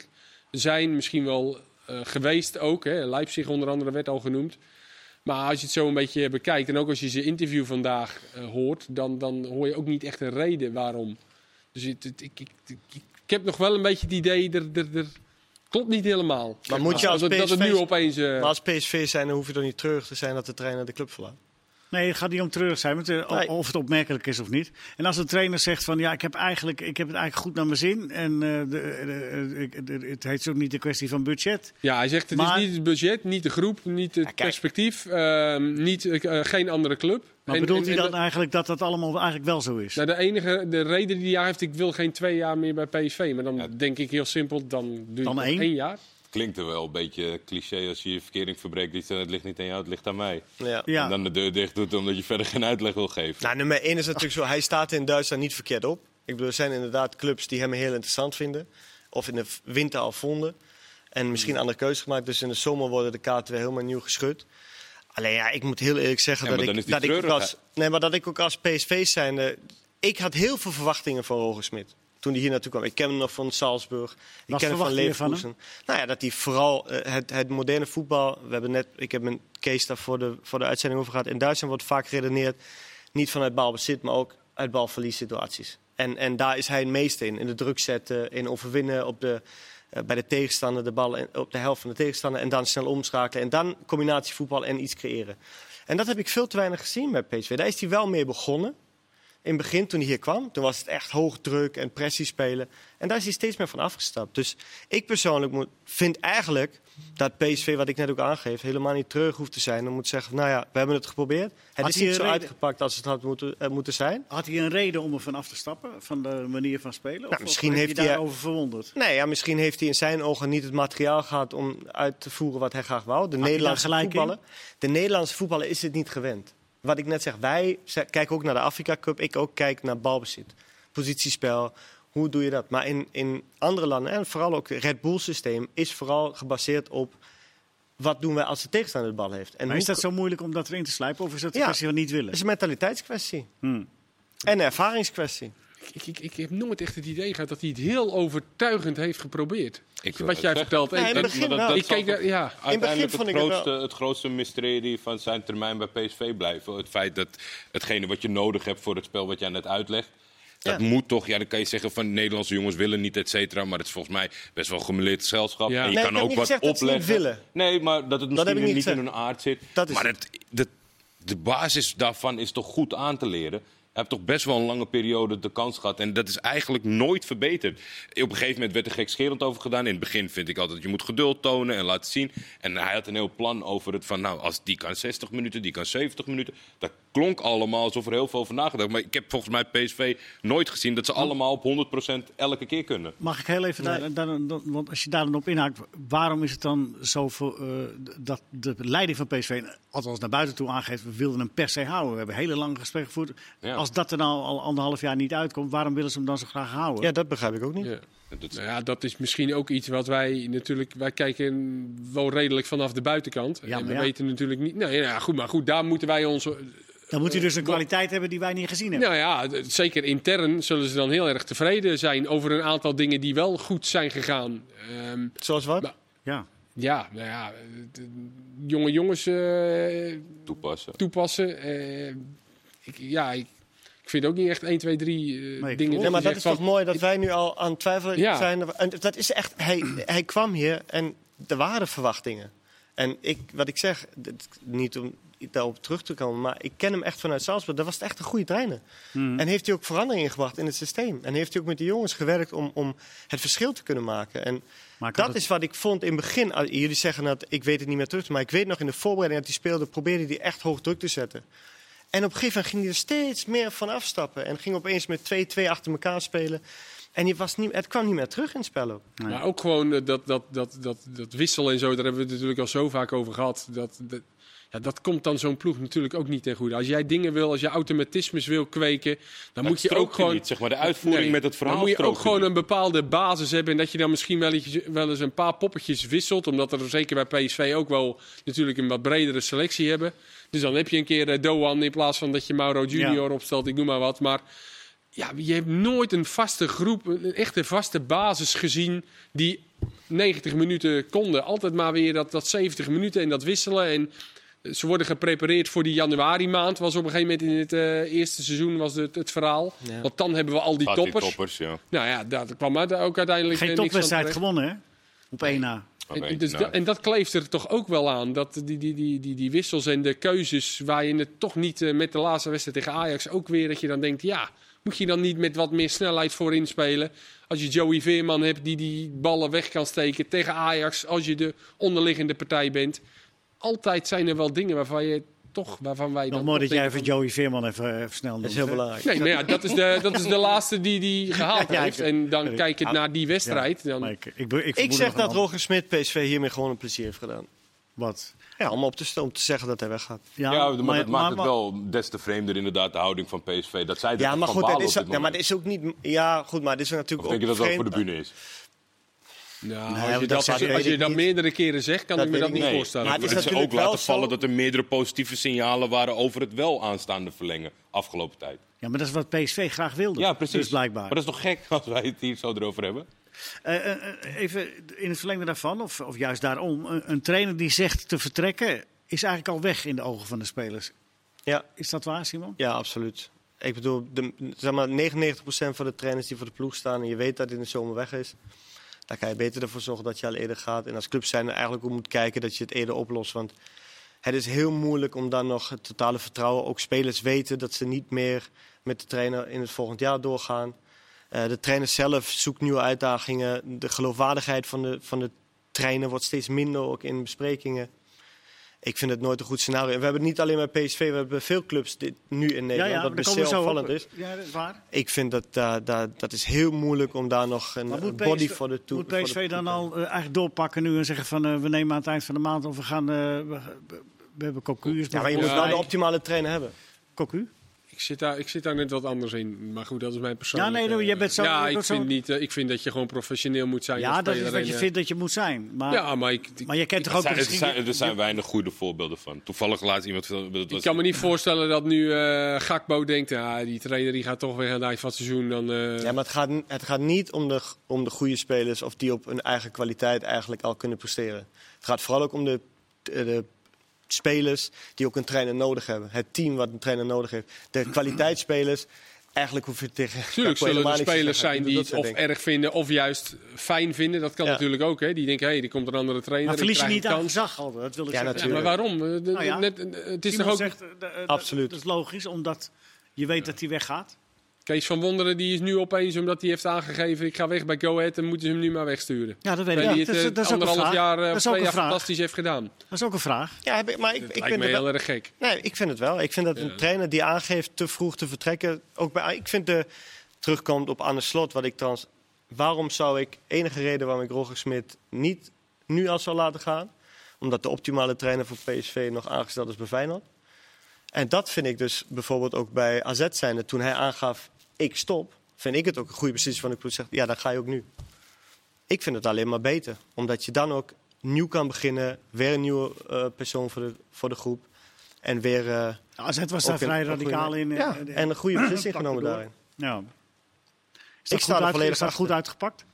zijn, misschien wel eh, geweest ook. Hè. Leipzig onder andere werd al genoemd. Maar als je het zo een beetje bekijkt en ook als je zijn interview vandaag eh, hoort, dan, dan hoor je ook niet echt een reden waarom. Dus het, het- ik, ik, ik, ik heb nog wel een beetje het idee, er, er, er klopt niet helemaal. Maar moet je als dat, dat het PSV nu opeens... eh, Maar als PSV zijn, dan hoef je toch niet terug te zijn dat de trainer de club verlaat. Nee, het gaat niet om treurig zijn, maar het, Nee. of het opmerkelijk is of niet. En als de trainer zegt van ja, ik heb, eigenlijk, ik heb het eigenlijk goed naar mijn zin. En eh, de, de- de- ik- de- het heet ook niet de kwestie van budget. Ja, hij zegt het Maar- is niet het budget, niet de groep, niet het perspectief, ehm, niet, eh, geen andere club. Maar En- bedoelt en- hij dan eigenlijk dat dat allemaal eigenlijk wel zo is? Nou, de enige de reden die hij heeft, ik wil geen twee jaar meer bij PSV. Maar dan Ja. denk ik heel simpel, dan doe je Dan één? één jaar. Klinkt er wel een beetje cliché als je je verkering verbreekt. Die zegt, Het ligt niet aan jou, het ligt aan mij. Ja. ja. En dan de deur dicht doet omdat je verder geen uitleg wil geven. Nou, nummer 1 is natuurlijk zo. Hij staat in Duitsland niet verkeerd op. Ik bedoel, er zijn inderdaad clubs die hem heel interessant vinden. Of in de winter al vonden. En misschien andere keuzes gemaakt. Dus in de zomer worden de kaarten weer helemaal nieuw geschud. Alleen ja, ik moet heel eerlijk zeggen Ja, dat, ik, dat, ik ook als, nee, maar dat ik ook als PSV zijnde... Ik had heel veel verwachtingen van Roger Smit. Toen hij hier naartoe kwam. Ik ken hem nog van Salzburg. Ik ken hem van Leverkusen. Nou ja, dat hij vooral eh, het, het moderne voetbal... We hebben net, ik heb een case daar voor de, voor de uitzending over gehad. In Duitsland wordt vaak geredeneerd... niet vanuit balbezit, maar ook uit balverliessituaties. En, en daar is hij het meeste in. In de druk zetten, in overwinnen op de, eh, bij de tegenstander, de bal op de helft van de tegenstander. En dan snel omschakelen. En dan combinatievoetbal en iets creëren. En dat heb ik veel te weinig gezien bij PSV. Daar is hij wel mee begonnen. In het begin, toen hij hier kwam, toen was het echt hoog druk en pressie spelen. En daar is hij steeds meer van afgestapt. Dus ik persoonlijk moet, vind eigenlijk dat PSV, wat ik net ook aangeef, helemaal niet terug hoeft te zijn. Dan moet zeggen, nou ja, we hebben het geprobeerd. Het Had is niet zo reden? uitgepakt als het had moeten, eh, moeten zijn. Had hij een reden om er van af te stappen? Van de manier van spelen? Of, misschien of heb heeft hij- daarover verwonderd? Nee, ja, misschien heeft hij in zijn ogen niet het materiaal gehad om uit te voeren wat hij graag wou. De Nederlandse in? voetballer. De Nederlandse voetballer is het niet gewend. Wat ik net zeg, wij kijken ook naar de Afrika Cup. Ik ook kijk naar balbezit, positiespel. Hoe doe je dat? Maar in, in andere landen, en vooral ook het Red Bull systeem, is vooral gebaseerd op wat doen wij als de tegenstander de bal heeft. En Maar is dat zo moeilijk om dat erin te slijpen? Of is dat een Ja. kwestie van niet willen? Het is een mentaliteitskwestie. Hmm. En een ervaringskwestie. Ik, ik, ik heb nooit echt het idee gehad dat hij het heel overtuigend heeft geprobeerd. Ik Wat het jij vertelt. Nee, in ik- het ik- begin dat ik daar- ja. Uiteindelijk het grootste, het grootste mysterie van zijn termijn bij PSV blijven. Het feit dat hetgene wat je nodig hebt voor het spel wat jij net uitlegt. Dat Ja. moet toch, ja, dan kan je zeggen van Nederlandse jongens willen niet, et cetera. Maar het is volgens mij best wel gemeleerd gezelschap. Ja. En je Nee, kan ik heb ook niet wat gezegd dat ze niet opleggen. willen. Nee, maar dat het misschien niet niet in hun aard zit. Dat is maar het. het, de, de basis daarvan is toch goed aan te leren. Heeft toch best wel een lange periode de kans gehad. En dat is eigenlijk nooit verbeterd. Op een gegeven moment werd er gekscherend over gedaan. In het begin vind ik altijd je moet geduld tonen en laten zien. En hij had een heel plan over het van... nou, als die kan 60 minuten, die kan 70 minuten. Dat klonk allemaal alsof er heel veel over nagedacht. Maar ik heb volgens mij PSV nooit gezien... dat ze allemaal op 100% elke keer kunnen. Mag ik heel even, daar, daar- daar- want als je daar dan op inhaakt, waarom is het dan zo voor, eh, dat de leiding van PSV, althans naar buiten toe aangeeft, we wilden hem per se houden. We hebben hele lange gesprekken gevoerd. Ja. Als dat er nou al anderhalf jaar niet uitkomt, waarom willen ze hem dan zo graag houden? Ja, dat begrijp ik ook niet. Ja. Dat is- Nou ja, dat is misschien ook iets wat wij natuurlijk... Wij kijken wel redelijk vanaf de buitenkant. Ja, en we ja. weten natuurlijk niet... Nee, ja, goed, maar goed, daar moeten wij ons... Dan moet hij dus een kwaliteit hebben die wij niet gezien hebben. Nou ja, zeker intern zullen ze dan heel erg tevreden zijn over een aantal dingen die wel goed zijn gegaan. Ehm, Zoals wat? Ja. ja, nou ja, jonge jongens eh, toepassen. toepassen. Eh, ik, ja, ik, ik vind ook niet echt 1, 2, 3 eh, Nee, dingen. Nee, maar dat is toch mooi dat wij nu al aan het twijfelen Ja. zijn. En dat is echt, hij, hij kwam hier en er waren verwachtingen. En ik, wat ik zeg, niet om daarop terug te komen, maar ik ken hem echt vanuit Salzburg. Dat was echt een goede trainer. Hmm. En heeft hij ook veranderingen gebracht in het systeem. En heeft hij ook met de jongens gewerkt om, om het verschil te kunnen maken. En dat het- is wat ik vond in het begin. Ah, Jullie zeggen dat ik weet het niet meer terug, maar ik weet nog in de voorbereiding dat hij speelde, probeerde hij echt hoog druk te zetten. En op een gegeven moment ging hij er steeds meer van afstappen. En ging opeens met 2-2 achter elkaar spelen. En je was niet, het kwam niet meer terug in het spel ook. Maar ook gewoon eh, dat, dat, dat, dat, dat wisselen en zo, daar hebben we het natuurlijk al zo vaak over gehad. Dat, dat, ja, dat komt dan zo'n ploeg natuurlijk ook niet ten goede. Als jij dingen wil, als je automatismes wil kweken, dan moet je ook gewoon. niet, zeg maar, de uitvoering Nee, met het verhaal Dan moet je ook gewoon niet. een bepaalde basis hebben. En dat je dan misschien wel eens, wel eens een paar poppetjes wisselt. Omdat er zeker bij PSV ook wel natuurlijk een wat bredere selectie hebben. Dus dan heb je een keer eh, Doan in plaats van dat je Mauro Junior opstelt. Ik noem maar wat. Maar ja, je hebt nooit een vaste groep, een echte vaste basis gezien die 90 minuten konden. Altijd maar weer dat, dat 70 minuten en dat wisselen. En Ze worden geprepareerd voor die januari maand. Was op een gegeven moment in het eh, eerste seizoen was het, het verhaal. Ja. Want dan hebben we al die Gaat die toppers. toppers, ja. Nou ja, daar kwam uit- ook uiteindelijk Geen eh, topwedstrijd gewonnen, hè? Op 1 na. En, dus nou. da- en dat kleeft er toch ook wel aan. Dat die, die, die, die, die wissels en de keuzes waar je het toch niet eh, met de laatste wedstrijd tegen Ajax ook weer dat je dan denkt, ja, moet je dan niet met wat meer snelheid voorin spelen? Als je Joey Veerman hebt die die ballen weg kan steken tegen Ajax, als je de onderliggende partij bent. Altijd zijn er wel dingen waarvan je toch, waarvan wij Nog dan mooi dat jij even Joey Veerman even, even snel noemt. Dat is heel belangrijk. Nee, maar ja, dat is de, dat is de laatste die die gehaald Ja, heeft. En dan kijk je naar die wedstrijd. Ja, Dan, ik, ik, ik, Ik zeg dat Roger Smit PSV hiermee gewoon een plezier heeft gedaan. Wat? Ja, om op te, om te zeggen dat hij weggaat. Ja, maar, dat maakt het wel des te vreemder inderdaad, de houding van PSV. Dat zij er Ja, maar goed, het balen is, dit ja, maar het is ook niet. Ja, goed, maar dit is natuurlijk Of denk je ook dat dat voor de bühne is? Nou, Nee, als je dat dat, als je, als ik dat meerdere keren zegt, kan Dat ik me dat ik niet voorstellen. Maar het is dat ze ook natuurlijk wel laten vallen zo- dat er meerdere positieve signalen waren over het wel aanstaande verlengen afgelopen tijd. Ja, maar dat is wat PSV graag wilde. Ja, precies. Dus blijkbaar. Maar dat is toch gek als wij het hier zo erover hebben? Eh, eh, eh, even in het verlengde daarvan, of, of juist daarom. Een, een trainer die zegt te vertrekken, is eigenlijk al weg in de ogen van de spelers. Ja, Is dat waar, Simon? ja, absoluut. Ik bedoel, de, zeg maar 99% van de trainers die voor de ploeg staan en je weet dat hij in de zomer weg is, dan kan je beter ervoor zorgen dat je al eerder gaat. En als club zijn er eigenlijk ook moet kijken dat je het eerder oplost. Want het is heel moeilijk om dan nog het totale vertrouwen. Ook spelers weten dat ze niet meer met de trainer in het volgend jaar doorgaan. Eh, de trainer zelf zoekt nieuwe uitdagingen. De geloofwaardigheid van de, van de trainer wordt steeds minder, ook in besprekingen. Ik vind het nooit een goed scenario. En we hebben het niet alleen bij PSV, we hebben veel clubs dit, nu in Nederland. ja, daar best komen we zeer zo opvallend op. is. Ja, dat is waar. Ik vind dat uh, dat, dat is heel moeilijk om daar nog een, body voor de toe. moet PSV dan al eh, eigenlijk doorpakken nu en zeggen van eh, we nemen aan het eind van de maand of we gaan, eh, we, we- we hebben Cocu. Ja, maar je moet wel de optimale trainer hebben. Cocu? Ik zit, daar, ik zit daar net wat anders in. Maar goed, dat is mijn persoonlijke... Ja, nee, nee, jij bent zo- Ja, je ik zo- vind, niet, eh, ik vind dat je gewoon professioneel moet zijn. Ja, dat is wat je en, eh, vindt dat je moet zijn. Maar, Ja, maar ik, ik, maar je kent toch Er ook zijn, er zijn, er weinig goede voorbeelden van. Toevallig laat iemand... Dat ik kan me niet voorstellen dat nu eh Gakbo denkt... Ja, die trainer die gaat toch weer aan het van het seizoen. Dan, eh, Ja, maar het gaat, het gaat niet om de, om de goede spelers of die op hun eigen kwaliteit eigenlijk al kunnen presteren. Het gaat vooral ook om de, de spelers die ook een trainer nodig hebben. Het team wat een trainer nodig heeft. De kwaliteitsspelers, eigenlijk hoef je tegen Tuurlijk zullen er spelers zijn die het of erg vinden of juist fijn vinden. Dat kan Ja. natuurlijk ook. Hè. Die denken, hé, hey, er komt een andere trainer. maar verlies je niet aan gezag al? Dat wil ik Ja, zeggen. Ja, maar natuurlijk. waarom? Eh, de- Nou ja, net, eh, het is toch ook... zegt, de- eh, Absoluut. Dat is logisch, omdat je weet dat hij weggaat. Kees van Wonderen die is nu opeens, omdat hij heeft aangegeven... ik ga weg bij Go Ahead, dan moeten ze hem nu maar wegsturen. Ja, dat weet ik. Ja, het dat, is, eh, dat is ook een anderhalf vraag. jaar, eh, dat of is ook twee een jaar vraag. fantastisch heeft gedaan. Dat is ook een vraag. Ja, heb ik- maar ik, Dat ik vind me het heel wel- erg gek. Nee, ik vind het wel. Ik vind dat een trainer die aangeeft te vroeg te vertrekken. Ook bij, ik vind de terugkomt op Anne Slot. Wat ik trouwens. Waarom zou ik enige reden waarom ik Roger Smit niet nu al zou laten gaan? Omdat de optimale trainer voor PSV nog aangesteld is bij Feyenoord. En dat vind ik dus bijvoorbeeld ook bij AZ zijnde. Toen hij aangaf, ik stop, vind ik het ook een goede beslissing van de ploeg. Zegt, ja, dan ga je ook nu. Ik vind het alleen maar beter. Omdat je dan ook nieuw kan beginnen. Weer een nieuwe eh, persoon voor de, voor de groep. En weer... eh, AZ was ook daar vrij radicaal in. eh, Ja, en een goede beslissing genomen daarin. Ja. Is Ik sta er volledig achter. goed uitgepakt?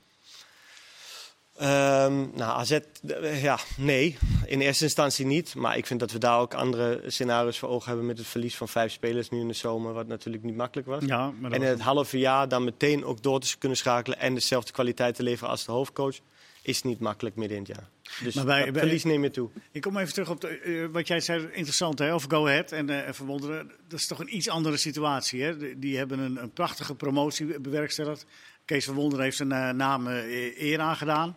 Ehm, nou, AZ, eh, ja, nee. In eerste instantie niet. Maar ik vind dat we daar ook andere scenario's voor ogen hebben met het verlies van vijf spelers nu in de zomer. Wat natuurlijk niet makkelijk was. Ja, maar en in het halve jaar dan meteen ook door te kunnen schakelen en dezelfde kwaliteit te leveren als de hoofdcoach. Is niet makkelijk midden in het jaar. Dus Maar bij- dat bij- verlies neem je toe. Ik kom even terug op de, eh, wat jij zei, interessant hè, over Go Ahead en eh, Verwonderen. Dat is toch een iets andere situatie. Hè? Die- Die hebben een, een prachtige promotie bewerkstelligd. Kees Verwonderen heeft zijn eh, naam eh, eer aangedaan.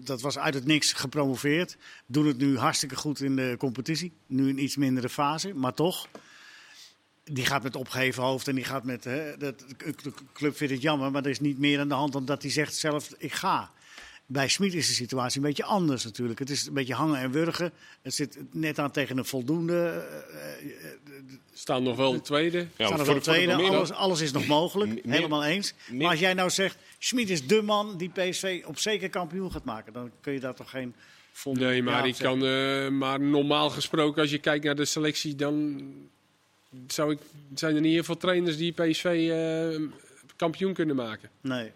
Dat, was uit het niks gepromoveerd. Doen het nu hartstikke goed in de competitie. Nu een iets mindere fase, maar toch. Die gaat met opgeheven hoofd en die gaat met. Dat, de club vindt het jammer, maar er is niet meer aan de hand dan dat hij zegt zelf: ik ga. Bij Smit is de situatie een beetje anders natuurlijk. Het is een beetje hangen en wurgen. Het zit net aan tegen een voldoende. eh, eh, Staan nog wel de tweede. Ja, staan er voor wel de- voor de- tweede. Alles, alles is nog mogelijk. Helemaal eens. Maar als jij nou zegt: Smit is de man die PSV op zeker kampioen gaat maken. Dan kun je daar toch geen. vol- Nee, maar, zeggen. kan, eh, maar normaal gesproken, als je kijkt naar de selectie, dan zou ik, zijn er niet heel veel trainers die PSV eh, kampioen kunnen maken. Nee.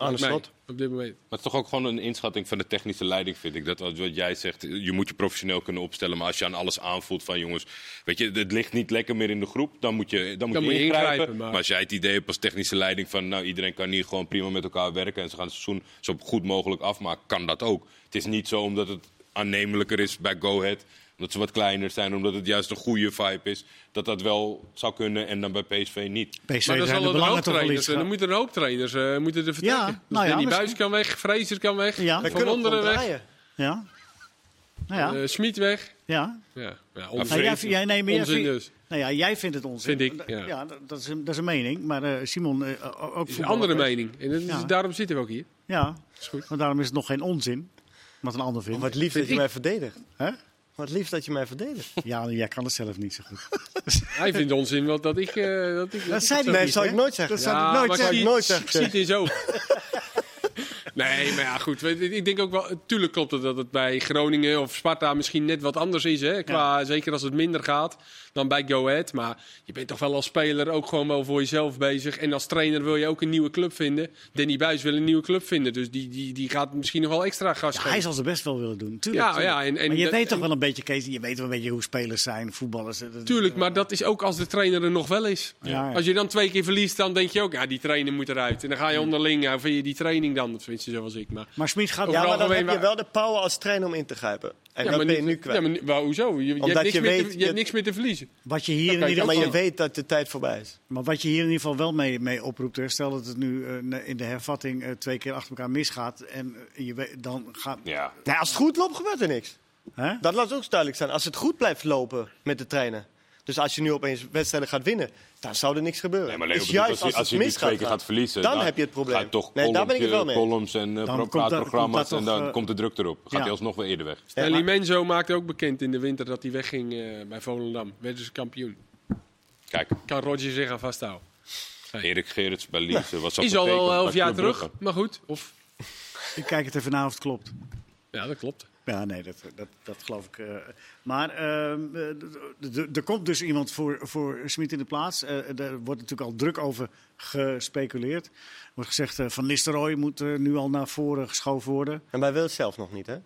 Aan de slot. op dit moment. Maar het is toch ook gewoon een inschatting van de technische leiding, vind ik. Dat wat jij zegt, je moet je professioneel kunnen opstellen. Maar als je aan alles aanvoelt van jongens, weet je, het ligt niet lekker meer in de groep, dan moet je, dan moet Dan je moet je ingrijpen. ingrijpen, maar... maar- als jij het idee hebt als technische leiding van, nou iedereen kan hier gewoon prima met elkaar werken en ze gaan het seizoen zo goed mogelijk afmaken, kan dat ook. Het is niet zo omdat het aannemelijker is bij Go Ahead, omdat ze wat kleiner zijn, omdat het juist een goede vibe is, dat dat wel zou kunnen en dan bij PSV niet. PSV Maar dan zijn de er belangen en dan moeten er een hoop trainers eh, moeten er vertrekken. Ja, dus nou ja, Danny misschien- Buis kan weg, Fraser kan weg, Ja. Van Wonderen weg. Ja. Nou ja. eh, Smit weg. ja. Ja, ja Nou, onzin. jij, jij, nee, maar jij Onzin vindt- dus. Nou ja, jij vindt het onzin. Vind ik, ja. dat, dat, is een, dat is een mening. Maar eh, Simon, eh, ook is een andere mening. En is- daarom zitten we ook hier. Ja, is goed. maar daarom is het nog geen onzin. Wat een ander vindt. Wat lief dat je mij verdedigt. Hè? Wat lief dat je mij verdedigt. Ja, jij kan het zelf niet zo goed. Hij vindt onzin wel dat ik... eh, dat ik Dat zei hij Nee, niet, zou ik nooit zeggen. Dat zou Ja, ik nooit maar zeggen. ik nooit zeggen. Ziet in zo. Nee, maar ja, goed. Ik denk ook wel, tuurlijk klopt het dat het bij Groningen of Sparta misschien net wat anders is. Hè? Qua, Zeker als het minder gaat dan bij Go Ahead. Maar je bent toch wel als speler ook gewoon wel voor jezelf bezig. En als trainer wil je ook een nieuwe club vinden. Danny Buis wil een nieuwe club vinden. Dus die, die, die gaat misschien nog wel extra gas Ja, geven. hij zal zijn best wel willen doen. Tuurlijk. Ja, tuurlijk. ja, en- en maar je weet toch wel een beetje, Kees, je weet wel een beetje hoe spelers zijn, voetballers. Tuurlijk, maar dat is ook als de trainer er nog wel is. Ja. Als je dan twee keer verliest, dan denk je ook, ja, die trainer moet eruit. En dan ga je onderling, ja, vind je die training dan? Dat vind je zoals ik. Maar, Maar Smit gaat... Ja, maar dan heb je wel de power als trainer om in te grijpen. En ja, dat maar ben je niet- nu kwijt. Ja, maar, hoezo? Je, je, Omdat hebt niks je meer te- weet- je je- hebt niks meer te verliezen. Wat je hier in ieder maar geval... je weet dat de tijd voorbij is. Maar wat je hier in ieder geval wel mee, mee oproept, hè, stel dat het nu eh, in de hervatting eh, twee keer achter elkaar misgaat en eh, je weet, dan gaat... Ja. Als het goed loopt, gebeurt er niks. Hè? Dat laat ook duidelijk zijn. Als het goed blijft lopen met de trainer. Dus als je nu opeens wedstrijden gaat winnen, dan zou er niks gebeuren. Nee, maar Leo, juist als, je, als je het nu misgaat twee keer gaat, gaat verliezen, dan heb je het probleem. Ga je toch Nee, daar ben ik wel columns, mee. columns en uh, Dan komt praatprogramma's dat- komt dat en dan eh, komt de druk erop. Gaat ja. hij alsnog weer eerder weg. En Limenzo maakte ook bekend in de winter dat hij wegging eh, bij Volendam. Werden ze kampioen. Kijk, Kan Roger zich aan vasthouden. Erik Gerrits bij Liese was Is al wel elf bij jaar terug, maar goed. Of, Ik kijk het even na of het klopt. ja, dat klopt. Ja, nee, dat, dat, dat geloof ik. eh. maar ehm, eh, er komt dus iemand voor, voor Smit in de plaats. Eh, er wordt natuurlijk al druk over gespeculeerd. Er wordt gezegd, eh, Van Nistelrooy moet eh, nu al naar voren geschoven worden. En wij willen het zelf nog niet, hè?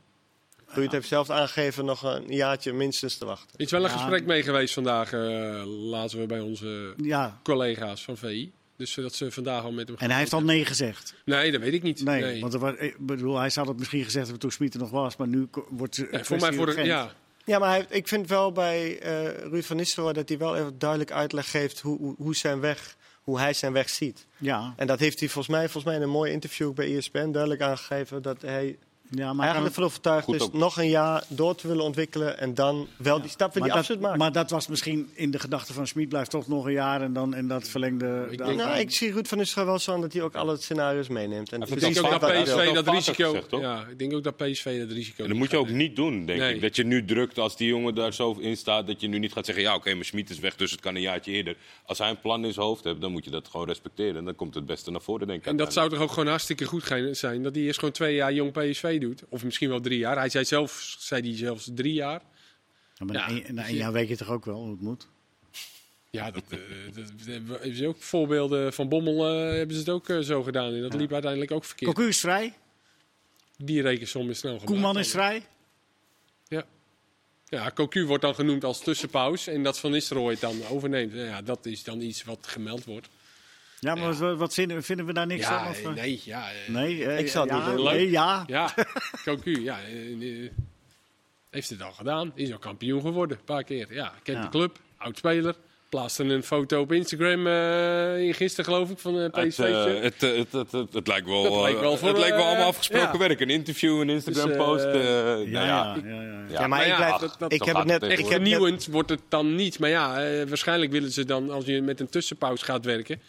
Ruud heeft zelf aangegeven nog een jaartje minstens te wachten. Er is wel een Ja. gesprek mee geweest vandaag, eh, laten we bij onze Ja, collega's van VI. Dus eh, dat ze vandaag al met hem en hij heeft al nee gezegd. Nee, dat weet ik niet. Nee, Nee. want er was, ik bedoel, hij zou het misschien gezegd hebben toen Smit er nog was. Maar nu wordt het Nee, voor mij voor de, ja, Ja, maar hij, ik vind wel bij eh Ruud van Nistelrooy dat hij wel even duidelijk uitleg geeft hoe, hoe, hoe zijn weg, hoe hij zijn weg ziet. Ja, En dat heeft hij volgens mij, volgens mij in een mooi interview bij ESPN duidelijk aangegeven dat hij ja maar, eigenlijk ervan overtuigd is nog een jaar door te willen ontwikkelen en dan wel die stap maar, die maken. maar dat was misschien in de gedachte van Smit blijft toch nog een jaar en dan en dat verlengde. Ik de- denk- nou, ik zie Ruud van Nistelrooy wel zo aan dat hij ook alle scenario's meeneemt. En Ik denk ook dat. PSV dat risico. gezegd, ja, ik denk ook dat PSV dat risico. En dat moet je ook nemen. niet doen, denk Nee. ik. Dat je nu drukt als die jongen daar zo in staat, dat je nu niet gaat zeggen, ja oké, maar Schmid is weg, dus het kan een jaartje eerder. Als hij een plan in zijn hoofd heeft, dan moet je dat gewoon respecteren. En dan komt het beste naar voren, denk ik. En dat zou toch ook gewoon hartstikke goed gaan- zijn dat hij eerst gewoon twee jaar jong PSV doet. Of misschien wel drie jaar. Hij zei zelf, zei hij zelfs drie jaar. Ja, maar Ja. na één jaar weet je toch ook wel hoe het moet. Ja, dat, eh, dat, dat hebben ze ook voorbeelden van Bommel eh, hebben ze het ook eh, zo gedaan. En dat liep uiteindelijk ook verkeerd. Cocu is vrij, Die rekensom is snel gemaakt. Koeman is vrij. Ja. Ja, Cocu wordt dan genoemd als tussenpaus. En dat Van Nistelrooy het dan overneemt. Ja, dat is dan iets wat gemeld wordt. Ja, maar wat, wat vinden, vinden we daar niks Ja, van? Of, eh? nee, ja. eh, Nee, eh, Ik ja, niet willen. Nee, ja. Ja, Cocu, ja. heeft het al gedaan. Is al kampioen geworden, een paar keer. Ja, kent Ja. de club, oud-speler. Plaatste een foto op Instagram eh gisteren, geloof ik, van eh Het, PSV. het, het, het, het, het lijkt wel, Dat lijkt wel voor, het lijkt wel allemaal afgesproken werk. Een interview, een Instagram-post. Dus, Ja, ja, ja, ja, ja. Ja, maar Maar ik, blijf, dat- dat- ik heb het net... Ik heb net vernieuwend wordt het dan niet. Maar ja, waarschijnlijk willen ze dan, als je met een tussenpauze gaat werken,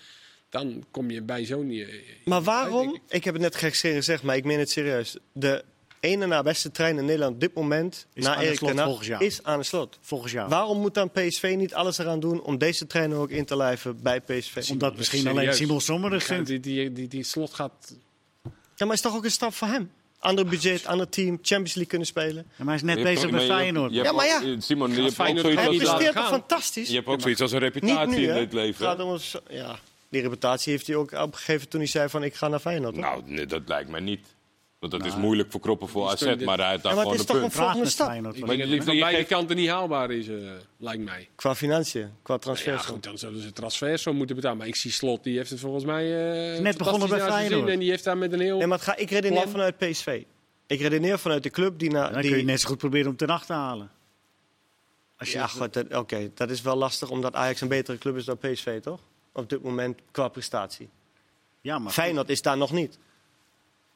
dan kom je bij zo'n... eh, Maar waarom? ik. Ik heb het net gek gezegd, maar ik meen het serieus. De ene na beste trein in Nederland op dit moment, Is na aan de Erik slot ten is aan de slot. Volgens jou. Waarom moet dan PSV niet alles eraan doen om deze trainer ook in te lijven bij PSV? Omdat misschien Serieus. alleen Simon Sommer vindt. die, die, die, die slot gaat... Ja, maar is toch ook een stap voor hem? Ander budget, ander team, Champions League kunnen spelen. Ja, maar hij is net bezig met je- Feyenoord. je hebt Ja, maar ja. eh, Simon, je hebt ook Feyenoord zoiets als, fantastisch? je hebt ook zoiets als een Niet reputatie nu, in dit leven. Het gaat om ja. Die reputatie heeft hij ook opgegeven toen hij zei van ik ga naar Feyenoord. Nou, nee, dat lijkt mij niet. Want dat is moeilijk voor Kroppen voor Die AZ, dit- maar hij heeft daar Ja, maar gewoon het is toch punt. een volgende met stap. Feyenoord. Ik Maar denk dat het je van beide kanten niet haalbaar is, eh, lijkt mij. Qua financiën, qua Ja, transfers. goed, dan zullen ze transfers zo moeten betalen. Maar ik zie Slot, die heeft het volgens mij eh Net begonnen bij Feyenoord. En die heeft daar met een heel... Nee, maar ga, ik redeneer Plan. vanuit PSV. Ik redeneer vanuit de club die naar. Dan die, kun je net zo goed proberen om ten acht te halen. Als je Ja, goed, oké. Dat is wel lastig omdat Ajax een betere club is dan PSV, toch? Op dit moment qua prestatie. ja, maar Feyenoord is daar nog niet.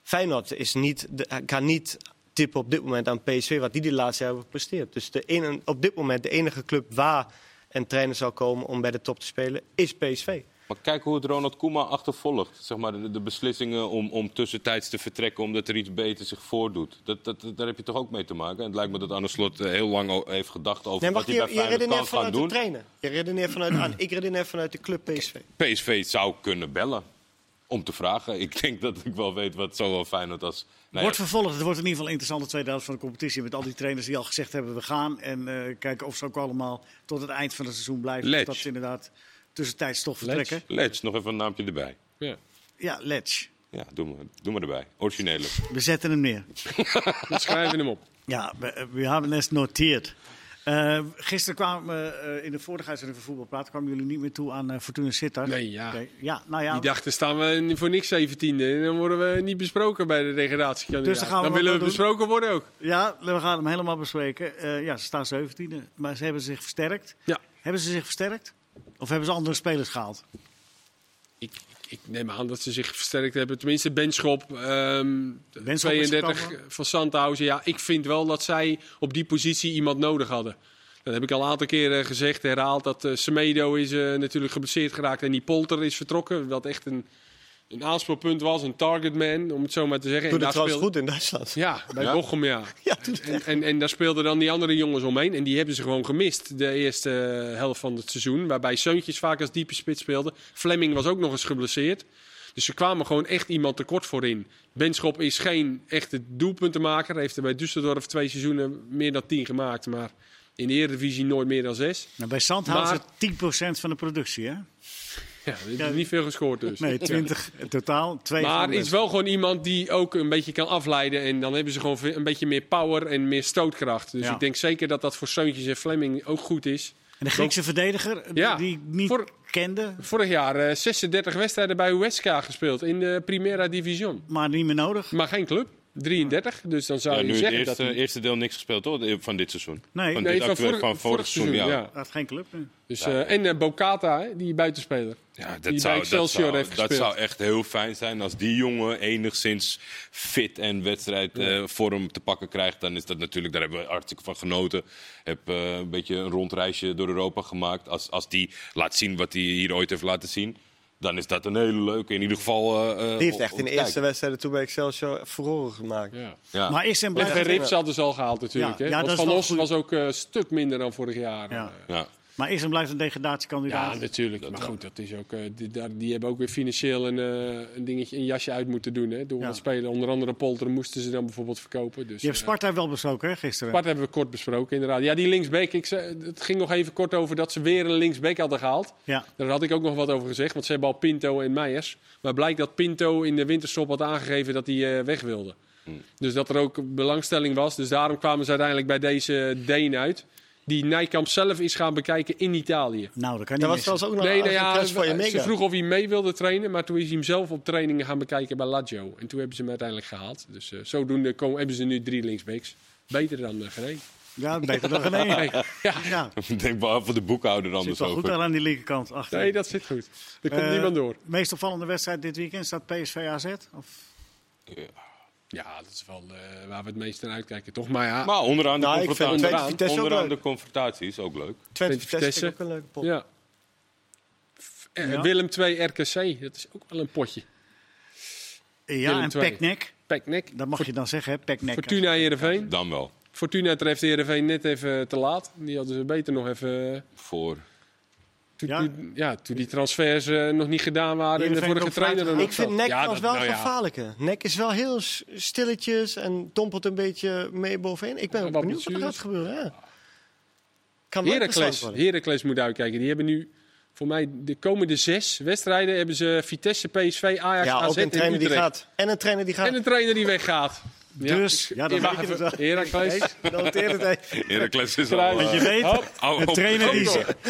Feyenoord is niet, kan niet tippen op dit moment aan PSV wat die de laatste jaar hebben gepresteerd. Dus de ene, op dit moment de enige club waar een trainer zou komen om bij de top te spelen is PSV. Maar kijk hoe het Ronald Koeman achtervolgt. Zeg maar, de, de beslissingen om, om tussentijds te vertrekken omdat er iets beter zich voordoet. Dat, dat, dat- daar heb je toch ook mee te maken. En het lijkt me dat Arne Slot eh, heel lang heeft gedacht over Nee, wat wacht, hij je, bij je Feyenoord kan gaan vanuit de doen. trainer. Je redeneert vanuit, aan, ik redeneer vanuit de club PSV. PSV zou kunnen bellen om te vragen. Ik denk dat ik wel weet wat zowel Feyenoord als... Nou ja, wordt vervolgd. Het wordt in ieder geval een interessante tweede helft van de competitie. Met al die trainers die al gezegd hebben we gaan. En eh, kijken of ze ook allemaal tot het eind van het seizoen blijven. Dat ze inderdaad tussentijds toch vertrekken. Let's, nog even een naampje erbij. Ja. Ja, Letch. Ja, doe maar, doe maar erbij. Originele. We zetten hem neer. We schrijven hem op. Ja, we, we hebben het noteerd. Eh, gisteren kwamen we eh, in de vorige uitzending van Voetbal Praat kwamen jullie niet meer toe aan eh, Fortuna Sittard. Nee, ja. Ja, nou ja. Die dachten staan we voor niks 17e. En dan worden we niet besproken bij de degradatiekandidaat. Dus dan gaan we dan wat willen we doen. besproken worden ook. Ja, we gaan hem helemaal bespreken. Eh, ja, ze staan 17e, maar ze hebben zich versterkt. Ja. Hebben ze zich versterkt? Of hebben ze andere spelers gehaald? Ik, ik neem aan dat ze zich versterkt hebben. Tenminste, Benschop, ehm Benschop is 32 gekomen. van Sandhausen. Ja, ik vind wel dat zij op die positie iemand nodig hadden. Dat heb ik al een aantal keren gezegd, herhaald. Dat eh, Semedo is eh, natuurlijk geblesseerd geraakt en die Polter is vertrokken. Wat echt een, een aanspeelpunt was, een targetman, om het zo maar te zeggen. Doe En het daar trouwens speelde- goed in Duitsland. Ja, bij Ja? Bochum, ja. Ja, En, en, en daar speelden dan die andere jongens omheen. En die hebben ze gewoon gemist, de eerste helft van het seizoen. Waarbij Seuntjes vaak als diepe spits speelde. Fleming was ook nog eens geblesseerd. Dus ze kwamen gewoon echt iemand tekort voorin. Benschop is geen echte doelpuntenmaker. Hij heeft er bij Düsseldorf twee seizoenen meer dan tien gemaakt. Maar in de Eredivisie nooit meer dan zes. Nou, bij Sandhausen Maar- 10% van de productie, hè? Ja, Ja. niet veel gescoord dus. Nee, 20 in totaal. Twee Maar het is wel gewoon iemand die ook een beetje kan afleiden. En dan hebben ze gewoon een beetje meer power en meer stootkracht. Dus Ja. ik denk zeker dat dat voor Seuntjes en Fleming ook goed is. En de Griekse verdediger, die- Ja, die ik niet voor- kende, Vorig jaar eh, 36 wedstrijden bij Huesca gespeeld in de Primera Division. maar niet meer nodig. Maar geen club. 33. Dus dan zou Ja, je nu het zeggen eerste, dat hij... eerste deel niks gespeeld hoor, van dit seizoen. Nee, van Nee, dit van actuele- vorig, van vorig seizoen, ja. Hij heeft geen club. Dus, eh, en eh, Bocata, hè, die buitenspeler. Ja, dat, Die bij zou, dat, zou, heeft dat gespeeld. zou echt heel fijn zijn als die jongen enigszins fit en wedstrijdvorm te pakken krijgt. Dan is dat natuurlijk, daar hebben we hartstikke van genoten. Heb eh, een beetje een rondreisje door Europa gemaakt. Als, als die laat zien wat hij hier ooit heeft laten zien, dan is dat een hele leuke. In ieder geval. eh, eh, Die heeft echt in de te eerste kijken. wedstrijden toen bij Excelsior furoren gemaakt. Ja. Ja. Maar is en blijft... Rips hadden ze al gehaald natuurlijk. Ja, hè? ja, Want Van was ook eh, een stuk minder dan vorig jaar. Ja. Maar is en blijft een degradatiekandidaat. Ja, natuurlijk. Maar goed, dat is ook, eh, die, daar, die hebben ook weer financieel een, eh, een dingetje, een jasje uit moeten doen. Hè, door Ja. spelen. Onder andere Polter moesten ze dan bijvoorbeeld verkopen. Dus, Je hebt eh, Sparta wel besproken, hè, gisteren? Sparta hebben we kort besproken, inderdaad. Ja, die linksbeek. Ik zei, het ging nog even kort over dat ze weer een linksbeek hadden gehaald. Ja. Daar had ik ook nog wat over gezegd, want ze hebben al Pinto en Meijers. Maar blijkt dat Pinto in de winterstop had aangegeven dat hij eh, weg wilde. Dus dat er ook belangstelling was. Dus daarom kwamen ze uiteindelijk bij deze Deen uit. Die Nijkamp zelf is gaan bekijken in Italië. Nou, dat kan niet Dat was trouwens ook nog Nee, een nou ja, van je ze mega. vroeg of hij mee wilde trainen, maar toen is hij hem zelf op trainingen gaan bekijken bij Lazio. En toen hebben ze hem uiteindelijk gehaald. Dus eh, zodoende komen, hebben ze nu drie linksbeeks. Beter dan uh. Ja, beter dan. Nee, ja, Ja, Ik denk behalve de boekhouder zit anders wel goed over. aan aan die linkerkant. Achter. nee, dat zit goed. Er komt Eh, niemand door. Meest opvallende wedstrijd dit weekend staat PSV AZ? Of... Ja, dat is wel eh, waar we het meest naar uitkijken, toch? Maar ja, Maar onderaan de Nou, ik vind confrontatie. Onderaan leuk. de confrontatie is ook leuk. Twente Vitesse. Ik ook een leuke pot. ja. Eh, Ja. Willem 2 RKC, dat is ook wel een potje. Ja, Willem en. Peknek. Peknek. Dat mag je dan zeggen, hè? Peknek. Fortuna Heerenveen. Dan wel. Fortuna treft Heerenveen net even te laat. Die hadden ze beter nog even... Voor. Toen, Ja. toen- ja, toen die transfers eh, nog niet gedaan waren en de vorige trainer er nog Ik vind. Nek Ja, dat- wel nou ja. gevaarlijke. Nek is wel heel stilletjes en dompelt een beetje mee bovenin. Ik ben ook wat benieuwd wat er gaat gebeuren. Ja. Kan Heracles, moet uitkijken. Die hebben nu voor mij de komende zes wedstrijden hebben ze Vitesse, PSV, Ajax, Ja, AZ ook een en trainer die gaat. En een trainer die gaat. En een trainer die weggaat. Dus, ja, je even. het wel. Heracles. Noteer het even. Heracles is al... Want je eh, weet, een op- trainer, die,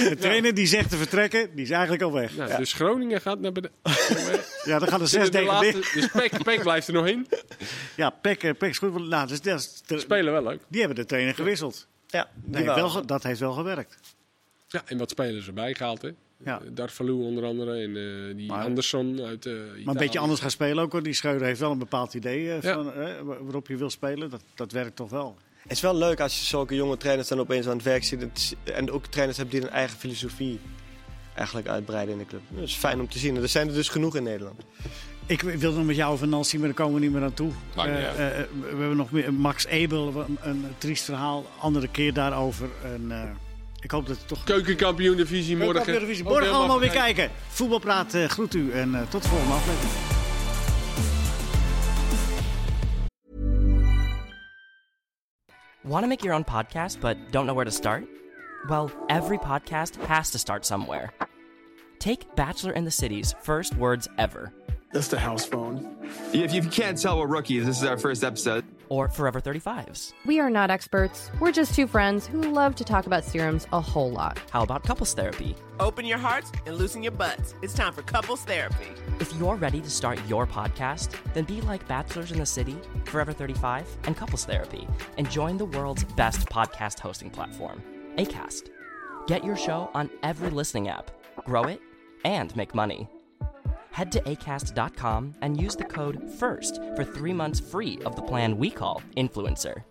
een trainer die zegt te vertrekken, die is eigenlijk al weg. Nou, Dus Groningen gaat naar beneden. Ja, dan gaan er De, zes de degraderen. dus Peck, Peck blijft er nog in. Ja, Peck, eh, Peck is goed. Nou, dus, dat is de- Spelen wel leuk. die hebben de trainer gewisseld. Ja, Dat waren- wel, dat heeft wel gewerkt. Ja, en wat spelers erbij gehaald, hè? Ja. Darvalu onder andere en eh, die Maar- Anderson uit eh Maar een beetje anders gaan spelen ook. hoor. Die Schreuder heeft wel een bepaald idee eh, Ja. van, eh, wa- waarop je wil spelen. Dat, dat werkt toch wel. Het is wel leuk als je zulke jonge trainers dan opeens aan het werk ziet. En ook trainers hebben die hun eigen filosofie eigenlijk uitbreiden in de club. Dat is fijn om te zien. En er zijn er dus genoeg in Nederland. Ik wil nog met jou over Nancy, maar daar komen we niet meer aan toe. Eh, eh, we hebben nog meer Max Ebel, een, een triest verhaal. Andere keer daarover. En, eh, ik hoop dat het toch... Keukenkampioen divisie morgen. Morgen, Ook morgen allemaal weer kijken. Voetbalpraat eh, groet u en eh, tot de volgende aflevering. Want to make your own podcast but don't know where to start? Well, every podcast has to start somewhere. Take Bachelor in the City's first words ever, That's the house phone. If you can't tell, we're rookies. This is our first episode. or Forever 35's. We are not experts. We're just two friends who love to talk about serums a whole lot. How about couples therapy? Open your hearts and loosen your butts. It's time for couples therapy. If you're ready to start your podcast, then be like Bachelors in the City, Forever 35, and Couples Therapy, and join the world's best podcast hosting platform, ACAST. Get your show on every listening app, grow it, and make money. Head to acast.com and use the code FIRST for three months free of the plan we call Influencer.